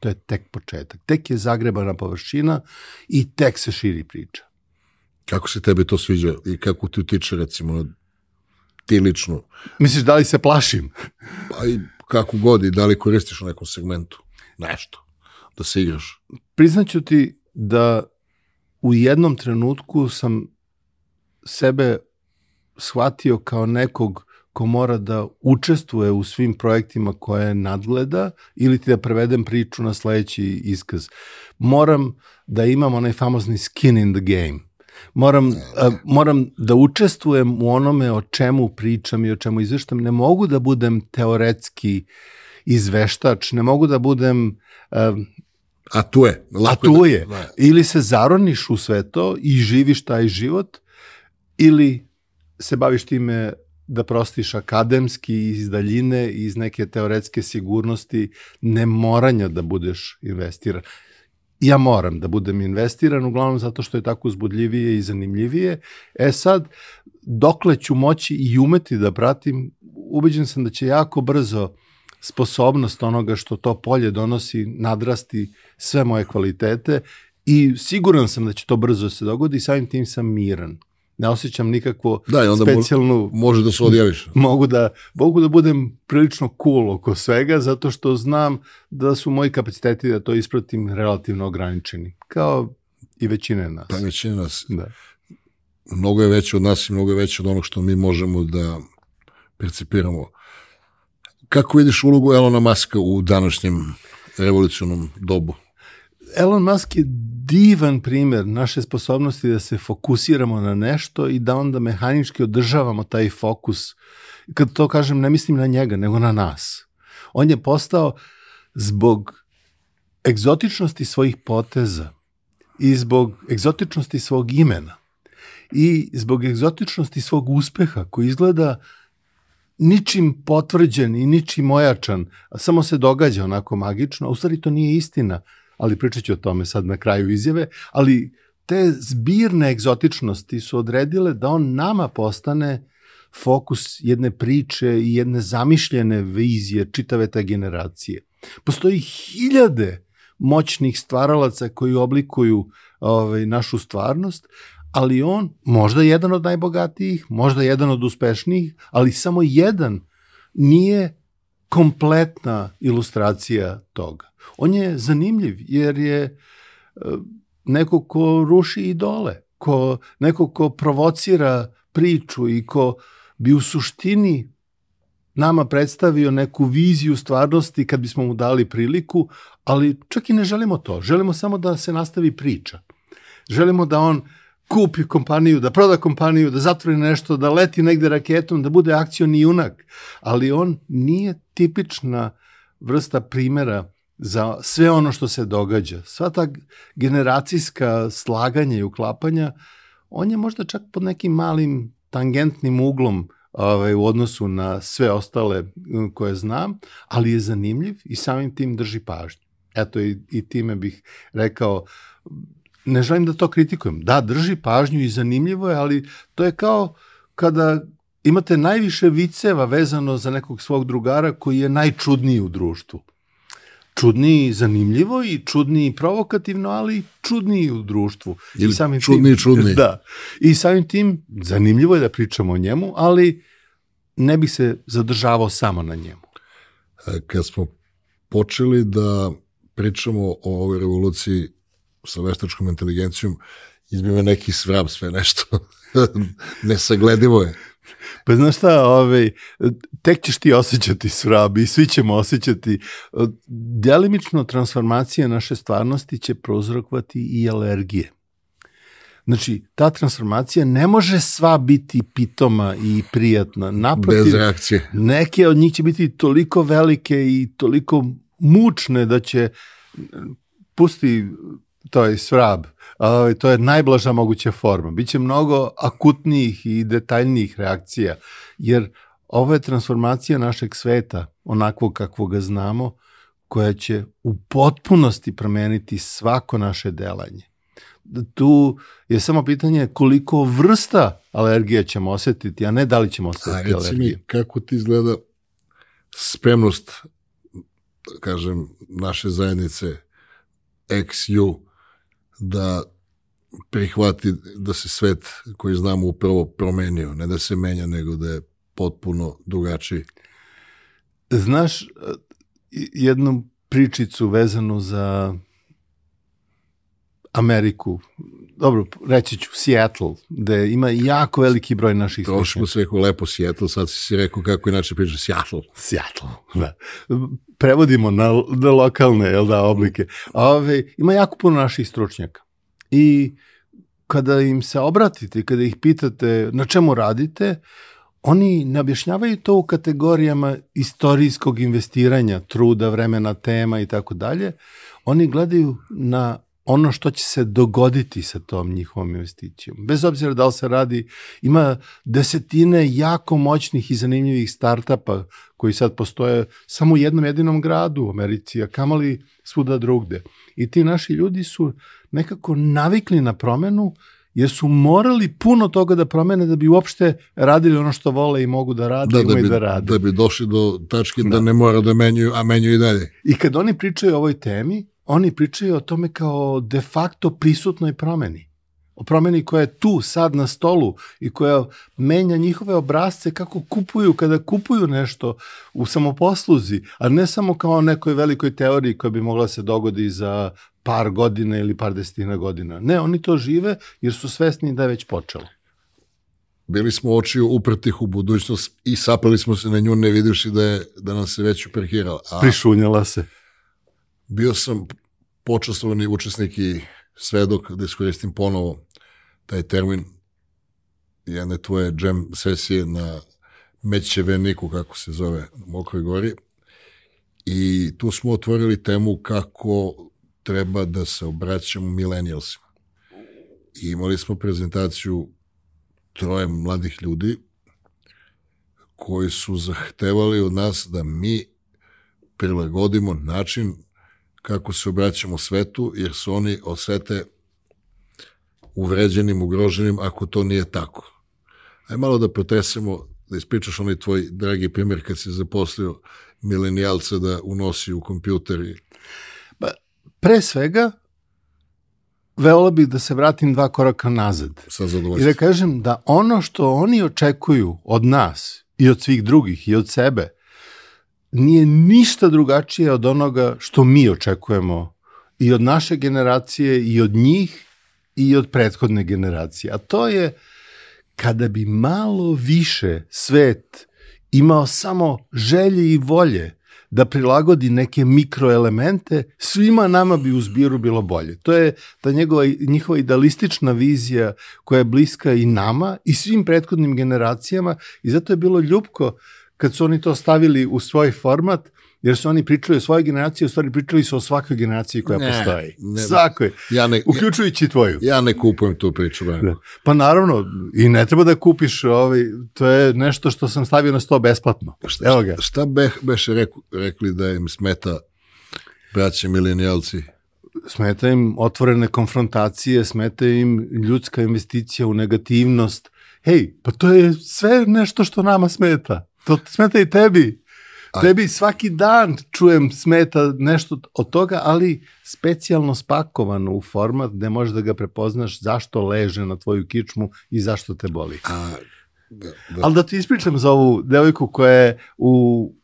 B: to je tek početak. Tek je zagrebana površina i tek se širi priča.
A: Kako se tebi to sviđa i kako ti utiče recimo ti lično?
B: Misliš da li se plašim?
A: Pa i kako god i da li koristiš u nekom segmentu nešto da se igraš?
B: Priznaću ti da u jednom trenutku sam sebe shvatio kao nekog ko mora da učestvuje u svim projektima koje nadgleda ili ti da prevedem priču na sledeći iskaz. Moram da imam onaj famozni skin in the game. Moram, uh, moram da učestvujem u onome o čemu pričam i o čemu izveštam. Ne mogu da budem teoretski izveštač, ne mogu da budem uh,
A: A tu je.
B: Lako a tu da- je. Da, Ili se zaroniš u sve to i živiš taj život, ili se baviš time da prostiš akademski iz daljine, iz neke teoretske sigurnosti, ne moranja da budeš investiran. Ja moram da budem investiran, uglavnom zato što je tako uzbudljivije i zanimljivije. E sad, dokle ću moći i umeti da pratim, ubeđen sam da će jako brzo sposobnost onoga što to polje donosi nadrasti sve moje kvalitete i siguran sam da će to brzo se dogodi i samim tim sam miran. Ne osjećam nikakvo
A: Da, onda
B: specijalnu...
A: mo- može da se odjaviš. [laughs]
B: mogu da, mogu da budem prilično cool oko svega, zato što znam da su moji kapaciteti da to ispratim relativno ograničeni, kao i većine nas.
A: Pa većina nas,
B: Da.
A: mnogo je veće od nas i mnogo je veće od onog što mi možemo da percipiramo. Kako vidiš ulogu Elona Muska u današnjem revolucionom dobu?
B: Elon Musk je divan primer naše sposobnosti da se fokusiramo na nešto i da onda mehanički održavamo taj fokus. Kad to kažem, ne mislim na njega, nego na nas. On je postao zbog egzotičnosti svojih poteza i zbog egzotičnosti svog imena i zbog egzotičnosti svog uspeha koji izgleda ničim potvrđen i ničim ojačan, a samo se događa onako magično, a u stvari to nije istina, ali pričat ću o tome sad na kraju izjave, ali te zbirne egzotičnosti su odredile da on nama postane fokus jedne priče i jedne zamišljene vizije čitave te generacije. Postoji hiljade moćnih stvaralaca koji oblikuju ovaj, našu stvarnost, ali on možda jedan od najbogatijih, možda jedan od uspešnijih, ali samo jedan nije kompletna ilustracija toga. On je zanimljiv jer je e, neko ko ruši idole, ko, neko ko provocira priču i ko bi u suštini nama predstavio neku viziju stvarnosti kad bismo mu dali priliku, ali čak i ne želimo to. Želimo samo da se nastavi priča. Želimo da on kupi kompaniju, da proda kompaniju, da zatvori nešto, da leti negde raketom, da bude akcioni junak. Ali on nije tipična vrsta primera za sve ono što se događa. Sva ta generacijska slaganja i uklapanja, on je možda čak pod nekim malim tangentnim uglom ovaj, u odnosu na sve ostale koje znam, ali je zanimljiv i samim tim drži pažnju. Eto i, i time bih rekao, ne želim da to kritikujem. Da, drži pažnju i zanimljivo je, ali to je kao kada imate najviše viceva vezano za nekog svog drugara koji je najčudniji u društvu. Čudniji zanimljivo i čudniji provokativno, ali čudniji u društvu.
A: Ili
B: I samim
A: čudniji
B: tim,
A: čudniji.
B: Da. I samim tim zanimljivo je da pričamo o njemu, ali ne bi se zadržavao samo na njemu.
A: E, Kad smo počeli da pričamo o ovoj revoluciji sa veštačkom inteligencijom, izbime neki svrab sve nešto. [laughs] Nesagledivo je.
B: Pa znaš šta, ovaj, tek ćeš ti osjećati svrab i svi ćemo osjećati. Delimično transformacija naše stvarnosti će prouzrokovati i alergije. Znači, ta transformacija ne može sva biti pitoma i prijatna. Naprotiv,
A: Bez reakcije.
B: neke od njih će biti toliko velike i toliko mučne da će pusti to je svrab, a, to je najblaža moguća forma. Biće mnogo akutnijih i detaljnijih reakcija, jer ovo je transformacija našeg sveta, onakvog kakvog ga znamo, koja će u potpunosti promeniti svako naše delanje. Tu je samo pitanje koliko vrsta alergija ćemo osetiti, a ne da li ćemo
A: A
B: osetiti
A: reci
B: alergije.
A: mi, kako ti izgleda spremnost, da kažem, naše zajednice XU da prihvati da se svet koji znamo upravo promenio, ne da se menja, nego da je potpuno drugačiji.
B: Znaš, jednu pričicu vezanu za Ameriku, dobro, reći ću Seattle, gde ima jako veliki broj naših
A: Prošlo
B: slušanja.
A: se rekao lepo Seattle, sad si si rekao kako inače priča Seattle.
B: Seattle, da. Prevodimo na, na lokalne jel da, oblike. Ove, ima jako puno naših stručnjaka. I kada im se obratite, kada ih pitate na čemu radite, oni ne objašnjavaju to u kategorijama istorijskog investiranja, truda, vremena, tema i tako dalje. Oni gledaju na ono što će se dogoditi sa tom njihovom investicijom. Bez obzira da li se radi, ima desetine jako moćnih i zanimljivih startapa koji sad postoje samo u jednom jedinom gradu u Americi, a kamali svuda drugde. I ti naši ljudi su nekako navikli na promenu jer su morali puno toga da promene da bi uopšte radili ono što vole i mogu da rade
A: Da,
B: i
A: da, bi,
B: da rade.
A: da bi došli do tačke da,
B: Da.
A: ne mora da menjuju, a menjuju i dalje.
B: I kad oni pričaju o ovoj temi, oni pričaju o tome kao de facto prisutnoj promeni. o promeni koja je tu, sad na stolu i koja menja njihove obrazce kako kupuju, kada kupuju nešto u samoposluzi, a ne samo kao nekoj velikoj teoriji koja bi mogla se dogodi za par godina ili par desetina godina. Ne, oni to žive jer su svesni da je već počelo.
A: Bili smo očiju uprtih u budućnost i sapali smo se na nju ne vidivši da, je, da nam se već uperhirala. A
B: Prišunjala se.
A: Bio sam počastovani učesnik i svedok da iskoristim ponovo taj termin jedne tvoje džem sesije na Mećeveniku, kako se zove, Mokroj gori. I tu smo otvorili temu kako treba da se obraćamo millennialsima. I imali smo prezentaciju troje mladih ljudi koji su zahtevali od nas da mi prilagodimo način kako se obraćamo svetu, jer su oni osete uvređenim, ugroženim, ako to nije tako. Aj malo da protresemo, da ispričaš onaj tvoj dragi primjer kad si zaposlio milenijalca da unosi u kompjuter i
B: Pa, pre svega, veola bih da se vratim dva koraka nazad.
A: sa
B: I da kažem da ono što oni očekuju od nas i od svih drugih i od sebe nije ništa drugačije od onoga što mi očekujemo i od naše generacije i od njih i od prethodne generacije. A to je kada bi malo više svet imao samo želje i volje da prilagodi neke mikroelemente, svima nama bi u zbiru bilo bolje. To je ta njegova, njihova idealistična vizija koja je bliska i nama i svim prethodnim generacijama i zato je bilo ljubko kad su oni to stavili u svoj format, jer su oni pričali o svojoj generaciji, u stvari pričali su o svakoj generaciji koja
A: Ne,
B: postoji.
A: ne.
B: Svakoj.
A: Ja ne,
B: Uključujući tvoju.
A: ja ne kupujem tu priču. Branko.
B: Da. Pa naravno, i ne treba da kupiš, ovaj, to je nešto što sam stavio na sto besplatno. Evo ga.
A: Šta be, beše reku, rekli da im smeta braće milenijalci?
B: Smeta im otvorene konfrontacije, smeta im ljudska investicija u negativnost. Hej, pa to je sve nešto što nama smeta. To smeta i tebi. Tebi svaki dan čujem smeta nešto od toga, ali specijalno spakovano u format gde možeš da ga prepoznaš zašto leže na tvoju kičmu i zašto te boli.
A: A, da, da,
B: Ali da ti ispričam za ovu devojku koja je u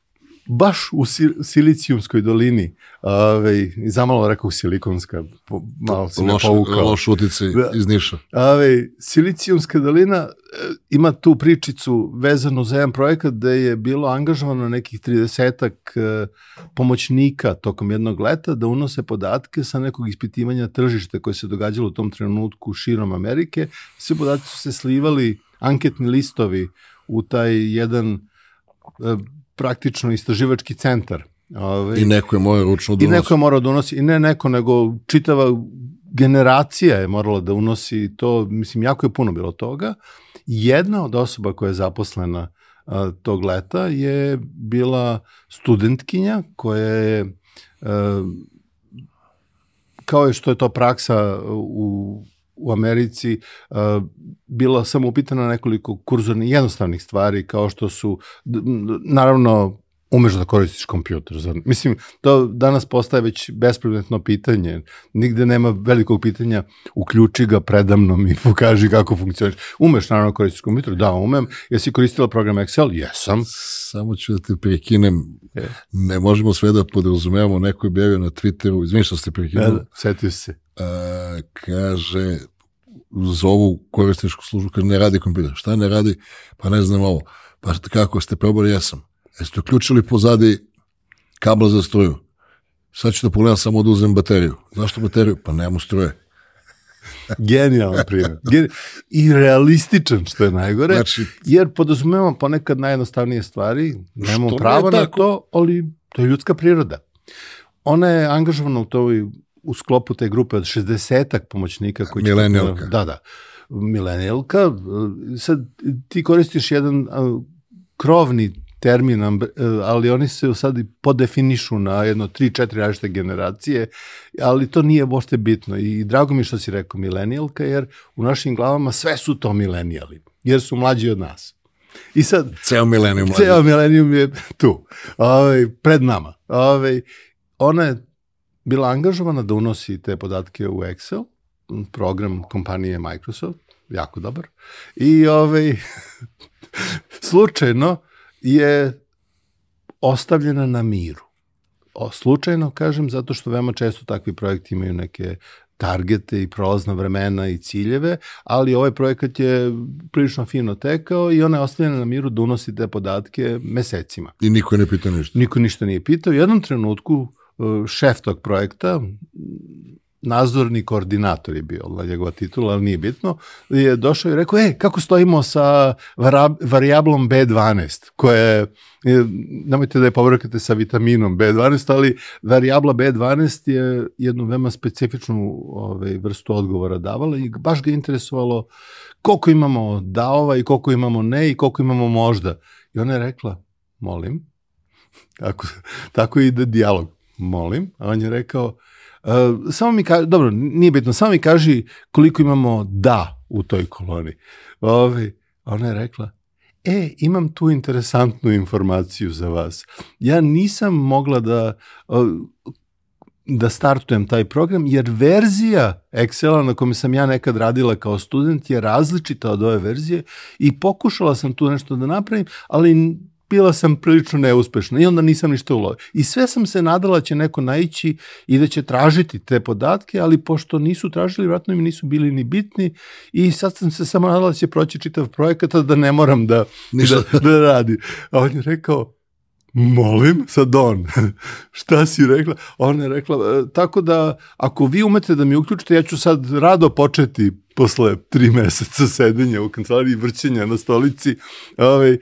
B: baš u Si- Silicijumskoj dolini, ovaj, i zamalo rekao silikonska, po, malo si me
A: loš,
B: povukao.
A: loš uticaj
B: Da.
A: iz Niša.
B: Ove, Silicijumska dolina e, ima tu pričicu vezanu za jedan projekat gde je bilo angažovano nekih 30 e, pomoćnika tokom jednog leta da unose podatke sa nekog ispitivanja tržišta koje se događalo u tom trenutku širom Amerike. Svi podaci su se slivali, anketni listovi u taj jedan e, praktično istraživački centar. Ove,
A: I neko je moje ručno
B: I
A: donosio.
B: neko je morao da unosi, i ne neko, nego čitava generacija je morala da unosi to, mislim, jako je puno bilo toga. Jedna od osoba koja je zaposlena a, tog leta je bila studentkinja koja je, a, kao je što je to praksa u u Americi uh, bila samo upitana na nekoliko kurzornih jednostavnih stvari kao što su naravno umeš da koristiš kompjuter. Zar? Mislim, to danas postaje već bespredmetno pitanje. Nigde nema velikog pitanja, uključi ga predamnom i [laughs] pokaži kako funkcioniš. Umeš naravno da koristiš kompjuter? Da, umem. Jesi koristila program Excel? Jesam.
A: Samo ću da te prekinem.
B: E.
A: Ne možemo sve da podrazumevamo. Neko je objavio na Twitteru, izvini što ste
B: Da,
A: prekinuli,
B: da, setio se.
A: A, kaže zovu korisničku službu, kaže ne radi kompjuter. Šta ne radi? Pa ne znam ovo. Pa kako ste probali? Jesam. Jeste uključili pozadi kabel za struju? Sad ću da pogledam samo da uzem bateriju. Zašto bateriju? Pa nemamo struje.
B: Genijalan primjer. Geni... I realističan, što je najgore.
A: Znači-
B: jer podrazumevamo ponekad najjednostavnije stvari, nemamo
A: nije
B: na to, ali to je ljudska priroda. Ona je angažovana u toj u sklopu te grupe od 60-ak pomoćnika koji će-
A: Milenijalka.
B: Da, da. Milenijalka. Sad ti koristiš jedan a, krovni termin, e, ali oni se sad i podefinišu na jedno tri, četiri različite generacije, ali to nije uopšte bitno. I drago mi što si rekao milenijalka, jer u našim glavama sve su to milenijali, jer su mlađi od nas. I sad,
A: Ceo milenijum.
B: Ceo milenijum je tu, ovaj, pred nama. Ovaj, ona je bila angažovana da unosi te podatke u Excel program kompanije Microsoft, jako dobar. I ovaj, [laughs] slučajno je ostavljena na miru. O, slučajno, kažem, zato što veoma često takvi projekti imaju neke targete i prolazna vremena i ciljeve, ali ovaj projekat je prilično fino tekao i ona je ostavljena na miru da unosi te podatke mesecima.
A: I niko ne pita ništa.
B: Niko ništa nije pitao. U jednom trenutku šef tog projekta, nadzorni koordinator je bio na njegova titula, ali nije bitno, je došao i rekao, e, kako stojimo sa variablom B12, koja je, nemojte da je povrkate sa vitaminom B12, ali variabla B12 je jednu veoma specifičnu ovaj, vrstu odgovora davala i baš ga interesovalo koliko imamo daova i koliko imamo ne i koliko imamo možda. I ona je rekla, molim, [laughs] tako, tako ide dijalog, molim, a on je rekao, Uh, samo mi kaži, dobro, nije bitno, samo mi kaži koliko imamo da u toj koloni. Ove, ona je rekla, e, imam tu interesantnu informaciju za vas. Ja nisam mogla da, da startujem taj program, jer verzija Excela na kome sam ja nekad radila kao student je različita od ove verzije i pokušala sam tu nešto da napravim, ali bila sam prilično neuspešna i onda nisam ništa ulovio. I sve sam se nadala da će neko naići i da će tražiti te podatke, ali pošto nisu tražili, vratno im nisu bili ni bitni i sad sam se samo nadala da će proći čitav projekat, da ne moram da, da, da radi. A on je rekao, Molim, sad on, [laughs] šta si rekla? Ona je rekla, e, tako da ako vi umete da mi uključite, ja ću sad rado početi posle tri meseca sedenja u kancelariji vrćenja na stolici, ovaj,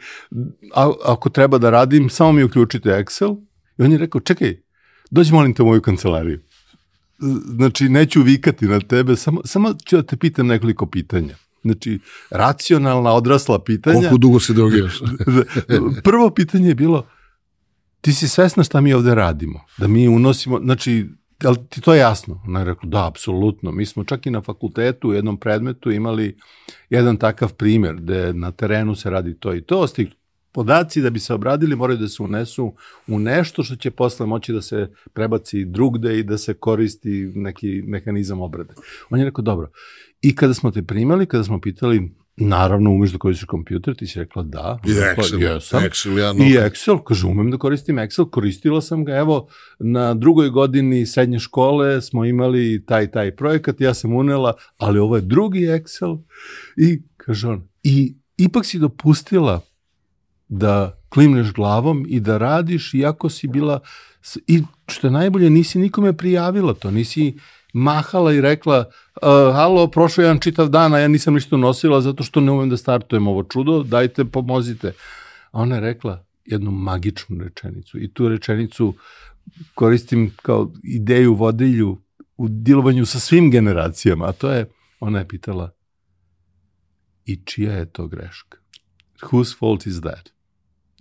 B: a, ako treba da radim, samo mi uključite Excel. I on je rekao, čekaj, dođi molim te u moju kancelariju. Znači, neću vikati na tebe, samo, samo ću da te pitam nekoliko pitanja. Znači, racionalna, odrasla pitanja.
A: Koliko dugo se drogiraš? [laughs]
B: Prvo pitanje je bilo, ti si svesna šta mi ovde radimo, da mi unosimo, znači, ali ti to je jasno? Ona je rekla, da, apsolutno. Mi smo čak i na fakultetu u jednom predmetu imali jedan takav primer, gde na terenu se radi to i to, stik podaci da bi se obradili moraju da se unesu u nešto što će posle moći da se prebaci drugde i da se koristi neki mehanizam obrade. On je rekao, dobro. I kada smo te primali, kada smo pitali Naravno, umeš da koristiš kompjuter, ti si rekla da.
A: I Excel.
B: Jesam.
A: Excel, ja,
B: no. I Excel, kaže, umem da koristim Excel, koristila sam ga, evo, na drugoj godini srednje škole smo imali taj, taj projekat, ja sam unela, ali ovo je drugi Excel. I, kaže on, i ipak si dopustila da klimneš glavom i da radiš, iako si bila, i što je najbolje, nisi nikome prijavila to, nisi mahala i rekla, uh, halo, prošao jedan čitav dan, a ja nisam ništa nosila zato što ne umem da startujem ovo čudo, dajte, pomozite. A ona je rekla jednu magičnu rečenicu i tu rečenicu koristim kao ideju vodilju u dilovanju sa svim generacijama, a to je, ona je pitala, i čija je to greška? Whose fault is that?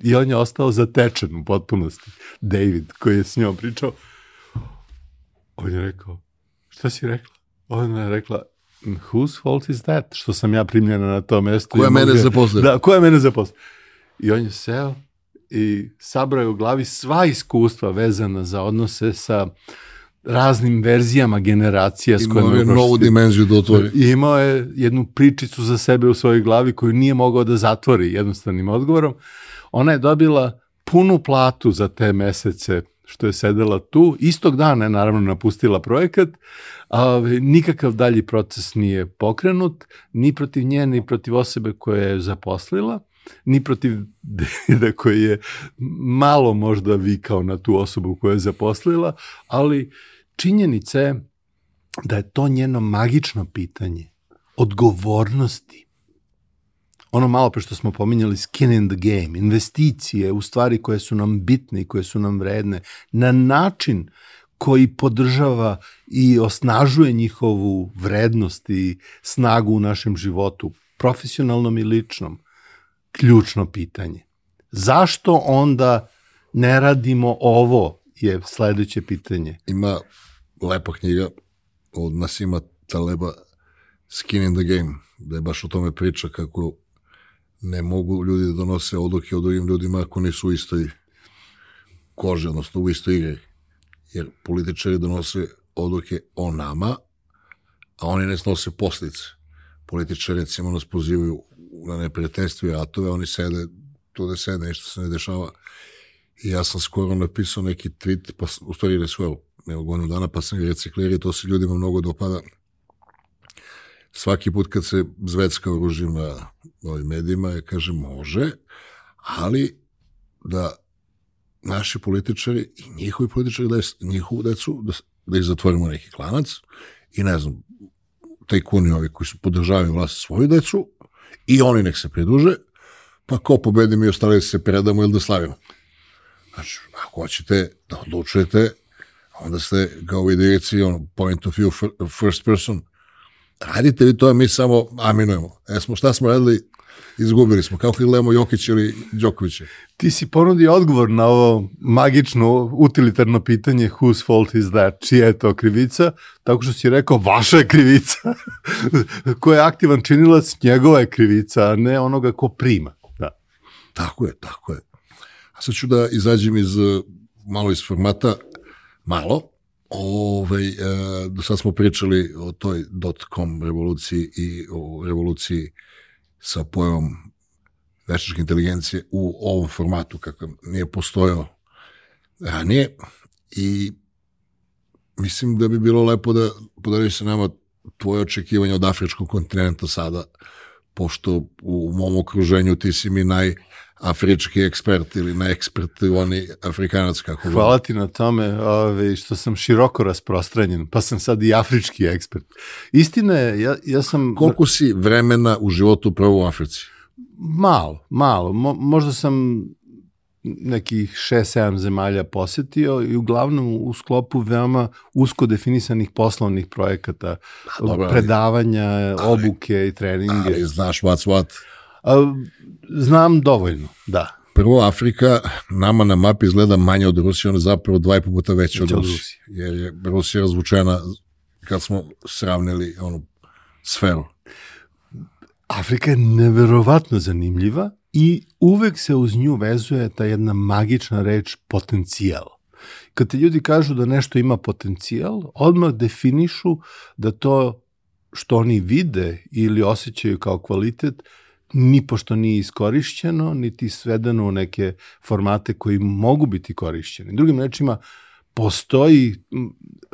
B: I on je ostao zatečen u potpunosti. David, koji je s njom pričao, on je rekao, Šta si rekla? Ona je rekla, whose fault is that? Što sam ja primljena na to mesto.
A: Koja mene zaposle?
B: Da, koja mene zaposle. I on je seo i sabrao u glavi sva iskustva vezana za odnose sa raznim verzijama generacija s kojima
A: je novu dimenziju da otvori.
B: I imao je jednu pričicu za sebe u svojoj glavi koju nije mogao da zatvori jednostavnim odgovorom. Ona je dobila punu platu za te mesece što je sedela tu. Istog dana je naravno napustila projekat, a nikakav dalji proces nije pokrenut, ni protiv nje, ni protiv osobe koja je zaposlila, ni protiv [laughs] deda koji je malo možda vikao na tu osobu koja je zaposlila, ali činjenica je da je to njeno magično pitanje odgovornosti ono malo pre što smo pominjali skin in the game, investicije u stvari koje su nam bitne i koje su nam vredne, na način koji podržava i osnažuje njihovu vrednost i snagu u našem životu, profesionalnom i ličnom, ključno pitanje. Zašto onda ne radimo ovo je sledeće pitanje.
A: Ima lepa knjiga od Nasima Taleba Skin in the Game, da je baš o tome priča kako ne mogu ljudi da donose odluke o drugim ljudima ako nisu u istoj koži, odnosno u istoj igri. Jer političari donose odluke o nama, a oni ne snose poslice. Političari, recimo, nas pozivaju na neprijateljstvo i ratove, oni sede, tu da sede, nešto se ne dešava. I ja sam skoro napisao neki tweet, pa u stvari ne evo godinu dana, pa sam ga reciklirio, to se ljudima mnogo dopada. Svaki put kad se zvecka oružim na ovim medijima, ja kažem, može, ali da naši političari i njihovi političari da njihovu decu, da, da ih zatvorimo neki klanac i ne znam, tajkuni ovi koji su podržavaju vlast svoju decu i oni nek se priduže, pa ko pobedi mi ostali se predamo ili da slavimo. Znači, ako hoćete da odlučujete, onda ste kao u idejci, on, point of view, first person, radite vi to, a mi samo aminujemo. E smo, šta smo radili? Izgubili smo, kao kad gledamo Jokić ili Đokovića.
B: Ti si ponudio odgovor na ovo magično, utilitarno pitanje whose fault is that, čija je to krivica, tako što si rekao vaša je krivica. [laughs] ko je aktivan činilac, njegova je krivica, a ne onoga ko prima. Da.
A: Tako je, tako je. A sad ću da izađem iz, malo iz formata, malo, Ove, ovaj, e, sad smo pričali o toj dot-com revoluciji i o revoluciji sa pojavom veštačke inteligencije u ovom formatu kakav nije postojao ranije. I mislim da bi bilo lepo da podariš se nama tvoje očekivanje od afričkog kontinenta sada, pošto u mom okruženju ti si mi naj afrički ekspert ili na ekspert oni afrikanac kako
B: Hvala ti na tome ove, ovaj, što sam široko rasprostranjen, pa sam sad i afrički ekspert. Istina je, ja, ja sam...
A: Koliko si vremena u životu pravo u Africi?
B: Malo, malo. Mo, možda sam nekih 6-7 zemalja posetio i uglavnom u sklopu veoma usko definisanih poslovnih projekata, da, dobro, predavanja, ali, obuke i treninge.
A: Ali znaš what's what?
B: A, znam dovoljno, da.
A: Prvo, Afrika nama na mapi izgleda manje od Rusije, ona je zapravo dva i po puta veća od, od Rusije. Jer je Rusija razvučena kad smo sravnili onu sferu.
B: Afrika je neverovatno zanimljiva i uvek se uz nju vezuje ta jedna magična reč potencijal. Kad te ljudi kažu da nešto ima potencijal, odmah definišu da to što oni vide ili osjećaju kao kvalitet ni pošto nije iskorišćeno, niti svedeno u neke formate koji mogu biti korišćeni. Drugim rečima, postoji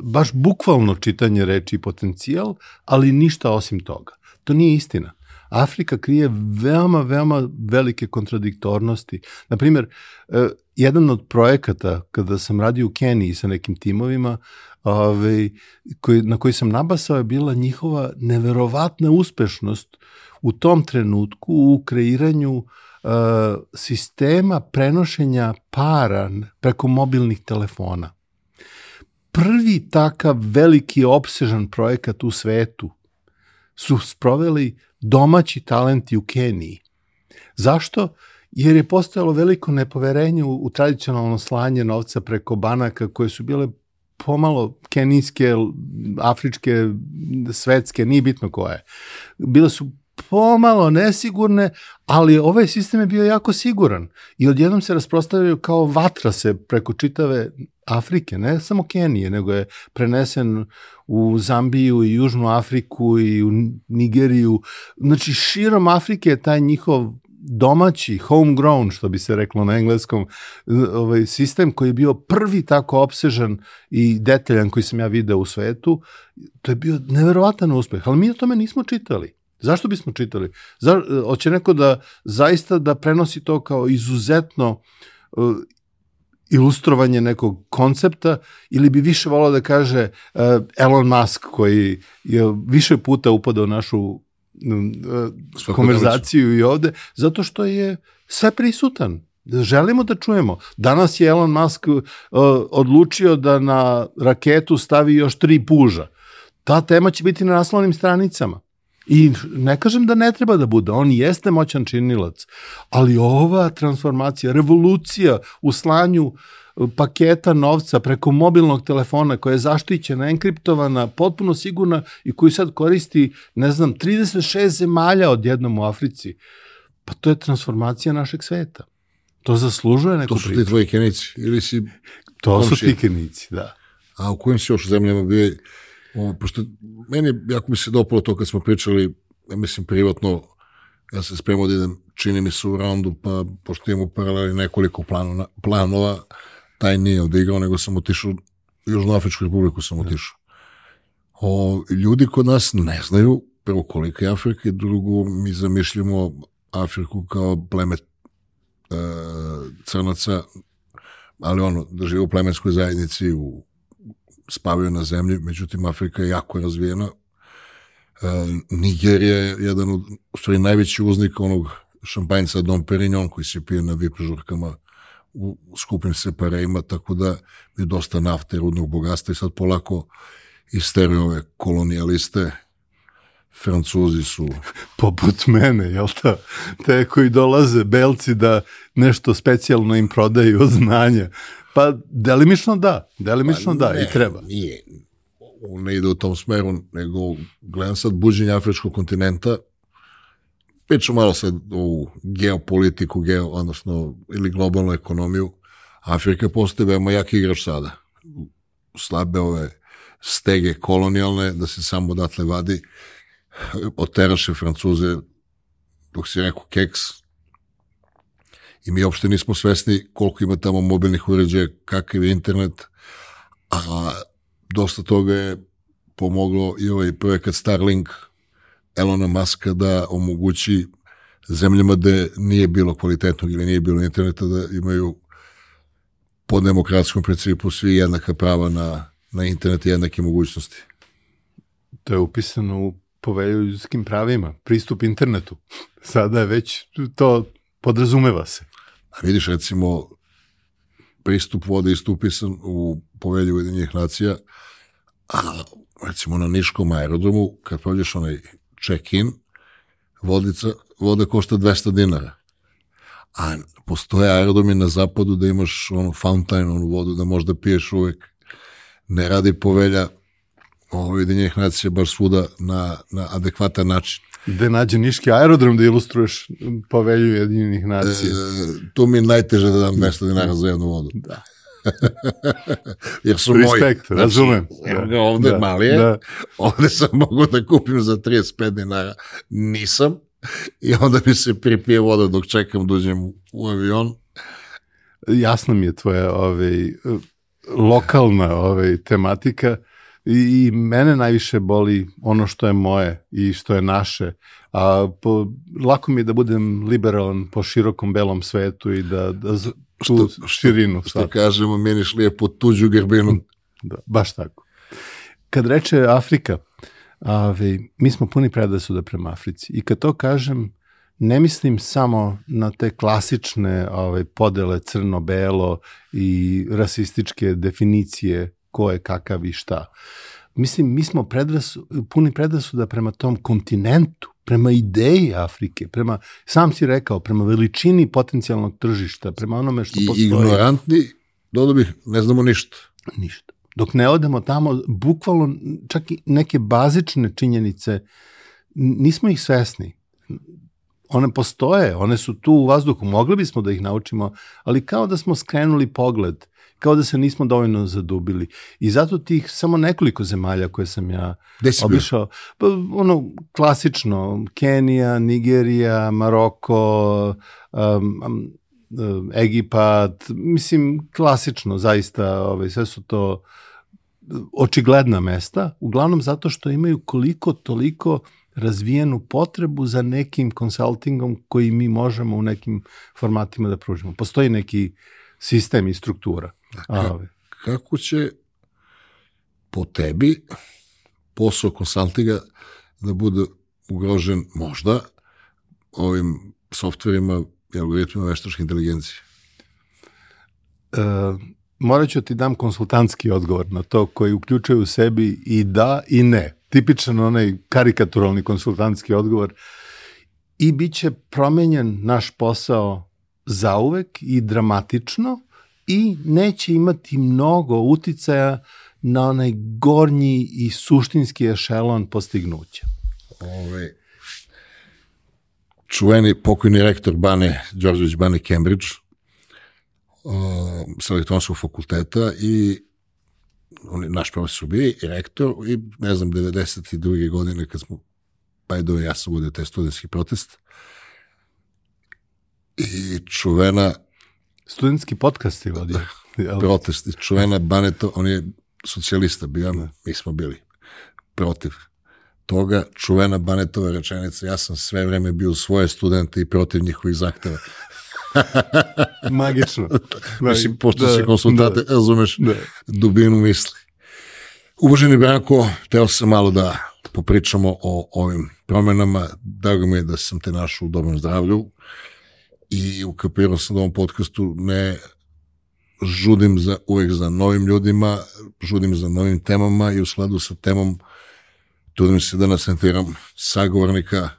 B: baš bukvalno čitanje reči potencijal, ali ništa osim toga. To nije istina. Afrika krije veoma, veoma velike kontradiktornosti. Naprimer, e, jedan od projekata kada sam radio u Keniji sa nekim timovima, ove, ovaj, koji, na koji sam nabasao je bila njihova neverovatna uspešnost u tom trenutku u kreiranju uh, sistema prenošenja para preko mobilnih telefona. Prvi takav veliki obsežan projekat u svetu su sproveli domaći talenti u Keniji. Zašto? Jer je postojalo veliko nepoverenje u, u tradicionalno slanje novca preko banaka koje su bile pomalo kenijske, afričke, svetske, nije bitno koje. Bile su pomalo nesigurne, ali ovaj sistem je bio jako siguran i odjednom se rasprostavljaju kao vatra se preko čitave Afrike, ne samo Kenije, nego je prenesen u Zambiju i Južnu Afriku i u Nigeriju. Znači, širom Afrike je taj njihov domaći, homegrown, što bi se reklo na engleskom, ovaj sistem koji je bio prvi tako obsežan i detaljan koji sam ja video u svetu, to je bio neverovatan uspeh, ali mi o tome nismo čitali. Zašto bismo čitali? Za, hoće neko da zaista da prenosi to kao izuzetno uh, ilustrovanje nekog koncepta ili bi više volao da kaže uh, Elon Musk koji je više puta upadao našu uh, konverzaciju i ovde, zato što je sve prisutan. Želimo da čujemo. Danas je Elon Musk uh, odlučio da na raketu stavi još tri puža. Ta tema će biti na naslovnim stranicama. I ne kažem da ne treba da bude, on jeste moćan činilac, ali ova transformacija, revolucija u slanju e, paketa novca preko mobilnog telefona koja je zaštićena, enkriptovana, potpuno sigurna i koju sad koristi, ne znam, 36 zemalja odjednom u Africi, pa to je transformacija našeg sveta. To zaslužuje neku
A: priču. To su ti tvoji kenici ili si
B: To komši? su ti kenici, da.
A: A u kojim si još zemljama bio O, pošto meni jako mi se dopalo to kad smo pričali, ja mislim privatno, ja se spremao da idem, čini mi se u raundu, pa pošto imam u paraleli nekoliko planova, planova taj nije odigrao, nego sam otišao, Južnoafričku republiku sam otišao. O, ljudi kod nas ne znaju, prvo koliko je Afrika, drugo mi zamišljamo Afriku kao pleme e, crnaca, ali ono, da žive u plemenskoj zajednici, u, spavaju na zemlji, međutim Afrika je jako razvijena. E, Nigerija je jedan od, u stvari, najveći uznik onog šampanjca Dom Perignon koji se pije na VIP žurkama u skupim separejima, tako da je dosta nafte rudnog bogatstva i sad polako istere ove kolonijaliste, Francuzi su... [laughs]
B: Poput mene, jel ta? Te koji dolaze, belci, da nešto specijalno im prodaju od znanja. Pa, delimično da, delimično pa, da, ne, i treba.
A: Nije, ne ide u tom smeru, nego gledam sad buđenje afričkog kontinenta, pričam malo sad o geopolitiku, geo, odnosno, ili globalnu ekonomiju, Afrika postoje veoma jak igrač sada. Slabe ove stege kolonijalne, da se samo odatle vadi, oteraše Francuze, dok si rekao keks, i mi uopšte nismo svesni koliko ima tamo mobilnih uređaja, kakav je internet, a dosta toga je pomoglo i ovaj projekat Starlink Elona Muska da omogući zemljama gde nije bilo kvalitetnog ili nije bilo interneta da imaju po demokratskom principu svi jednaka prava na, na internet i jednake mogućnosti.
B: To je upisano u povelju ljudskim pravima, pristup internetu. Sada je već to podrazumeva se.
A: A vidiš, recimo, pristup vode istupisan u povelju Ujedinjih nacija, a recimo na Niškom aerodromu, kad prođeš onaj check-in, vodica, voda košta 200 dinara. A postoje aerodromi na zapadu da imaš onu fountain, onu vodu da možda piješ uvek. Ne radi povelja Ujedinjenih nacija baš svuda na, na adekvatan način.
B: Gde nađe Niški aerodrom da ilustruješ povelju Ujedinjenih nacija?
A: E, tu mi je najteže da dam 200 dinara za jednu vodu.
B: Da. [laughs]
A: Jer su
B: Respekt, moji. razumem.
A: Znači, da, ovde da, mali je, da. ovde sam mogu da kupim za 35 dinara. Nisam. I onda mi se pripije voda dok čekam da uđem u avion.
B: Jasno mi je tvoja ovaj, lokalna ovaj, tematika I, i mene najviše boli ono što je moje i što je naše. A po, lako mi je da budem liberalan po širokom belom svetu i da, da tu što, širinu.
A: Što, što kažemo, meniš lijepo tuđu gerbinu. [laughs]
B: Da, baš tako. Kad reče Afrika, ave, mi smo puni predasuda prema Africi. I kad to kažem, ne mislim samo na te klasične ove, podele crno-belo i rasističke definicije ko je kakav i šta. Mislim, mi smo predrasu, puni predrasuda prema tom kontinentu, prema ideji Afrike, prema, sam si rekao, prema veličini potencijalnog tržišta, prema onome što
A: I
B: postoji. I
A: ignorantni, dodao bih, ne znamo ništa.
B: Ništa. Dok ne odemo tamo, bukvalno čak i neke bazične činjenice, nismo ih svesni. One postoje, one su tu u vazduhu, mogli bismo da ih naučimo, ali kao da smo skrenuli pogled kao da se nismo dovoljno zadubili. I zato tih samo nekoliko zemalja koje sam ja obišao, pa ono klasično, Kenija, Nigerija, Maroko, um, um, Egipat, mislim klasično zaista, ovaj, sve su to očigledna mesta, uglavnom zato što imaju koliko toliko razvijenu potrebu za nekim konsultingom koji mi možemo u nekim formatima da pružimo. Postoji neki sistem i struktura.
A: Ka, kako će po tebi posao konsultinga da bude ugrožen možda ovim softverima i algoritmima veštačke inteligencije?
B: E, morat ću ti dam konsultantski odgovor na to koji uključuje u sebi i da i ne. Tipičan onaj karikaturalni konsultantski odgovor i bit će promenjen naš posao zauvek i dramatično, i neće imati mnogo uticaja na onaj gornji i suštinski ešelon postignuća.
A: Ove, čuveni pokojni rektor Bane, Đorđević Bane Cambridge, uh, sa elektronskog fakulteta i on je naš profesor bio i rektor i ne znam, 92. godine kad smo, pa je do ja sam taj studentski protest i čuvena
B: Studentski podcast je vodio. [laughs]
A: Protest čuvena Baneto, on je socijalista bio, mi smo bili protiv toga, čuvena Banetova rečenica, ja sam sve vreme bio svoje studente i protiv njihovih zahteva. [laughs]
B: Magično. [laughs]
A: Mislim, pošto
B: Da,
A: se konsultate,
B: da.
A: razumeš
B: Da.
A: dubinu misli. Uvaženi Branko, teo sam malo da popričamo o ovim promenama. Drago mi je da sam te našao u dobrom zdravlju i ukapirao sam da u ovom podcastu ne žudim za, uvek za novim ljudima, žudim za novim temama i u skladu sa temom trudim se da nasentiram sagovornika,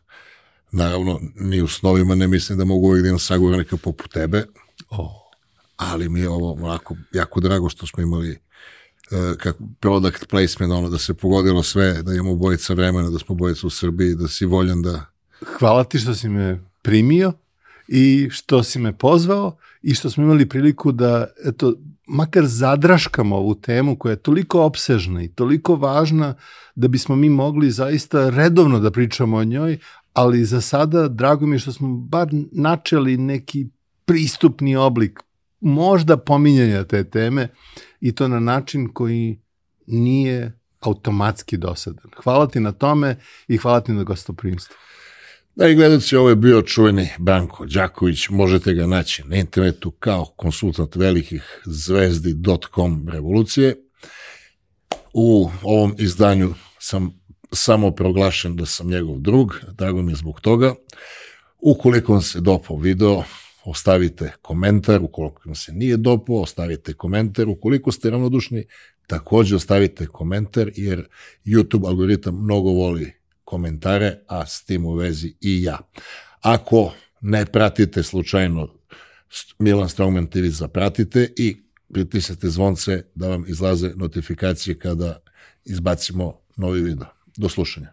A: naravno ni u snovima ne mislim da mogu uvek da imam sagovornika poput tebe,
B: O,
A: ali mi je ovo onako jako drago što smo imali uh, kako product placement, ono da se pogodilo sve, da imamo bojica vremena, da smo bojica u Srbiji, da si voljan da...
B: hvala ti što si me primio i što si me pozvao i što smo imali priliku da, eto, makar zadraškamo ovu temu koja je toliko opsežna i toliko važna da bismo mi mogli zaista redovno da pričamo o njoj, ali za sada drago mi je što smo bar načeli neki pristupni oblik možda pominjanja te teme i to na način koji nije automatski dosadan. Hvala ti na tome i hvala ti na gostoprimstvu.
A: Da i gledalci, ovo je bio čuveni Branko Đaković, možete ga naći na internetu kao konsultant velikih zvezdi.com revolucije. U ovom izdanju sam samo proglašen da sam njegov drug, drago mi je zbog toga. Ukoliko vam se dopao video, ostavite komentar, ukoliko vam se nije dopao, ostavite komentar, ukoliko ste ravnodušni, takođe ostavite komentar, jer YouTube algoritam mnogo voli komentare, a s tim u vezi i ja. Ako ne pratite slučajno Milan Strongman TV zapratite i pritisnete zvonce da vam izlaze notifikacije kada izbacimo novi video. Do slušanja.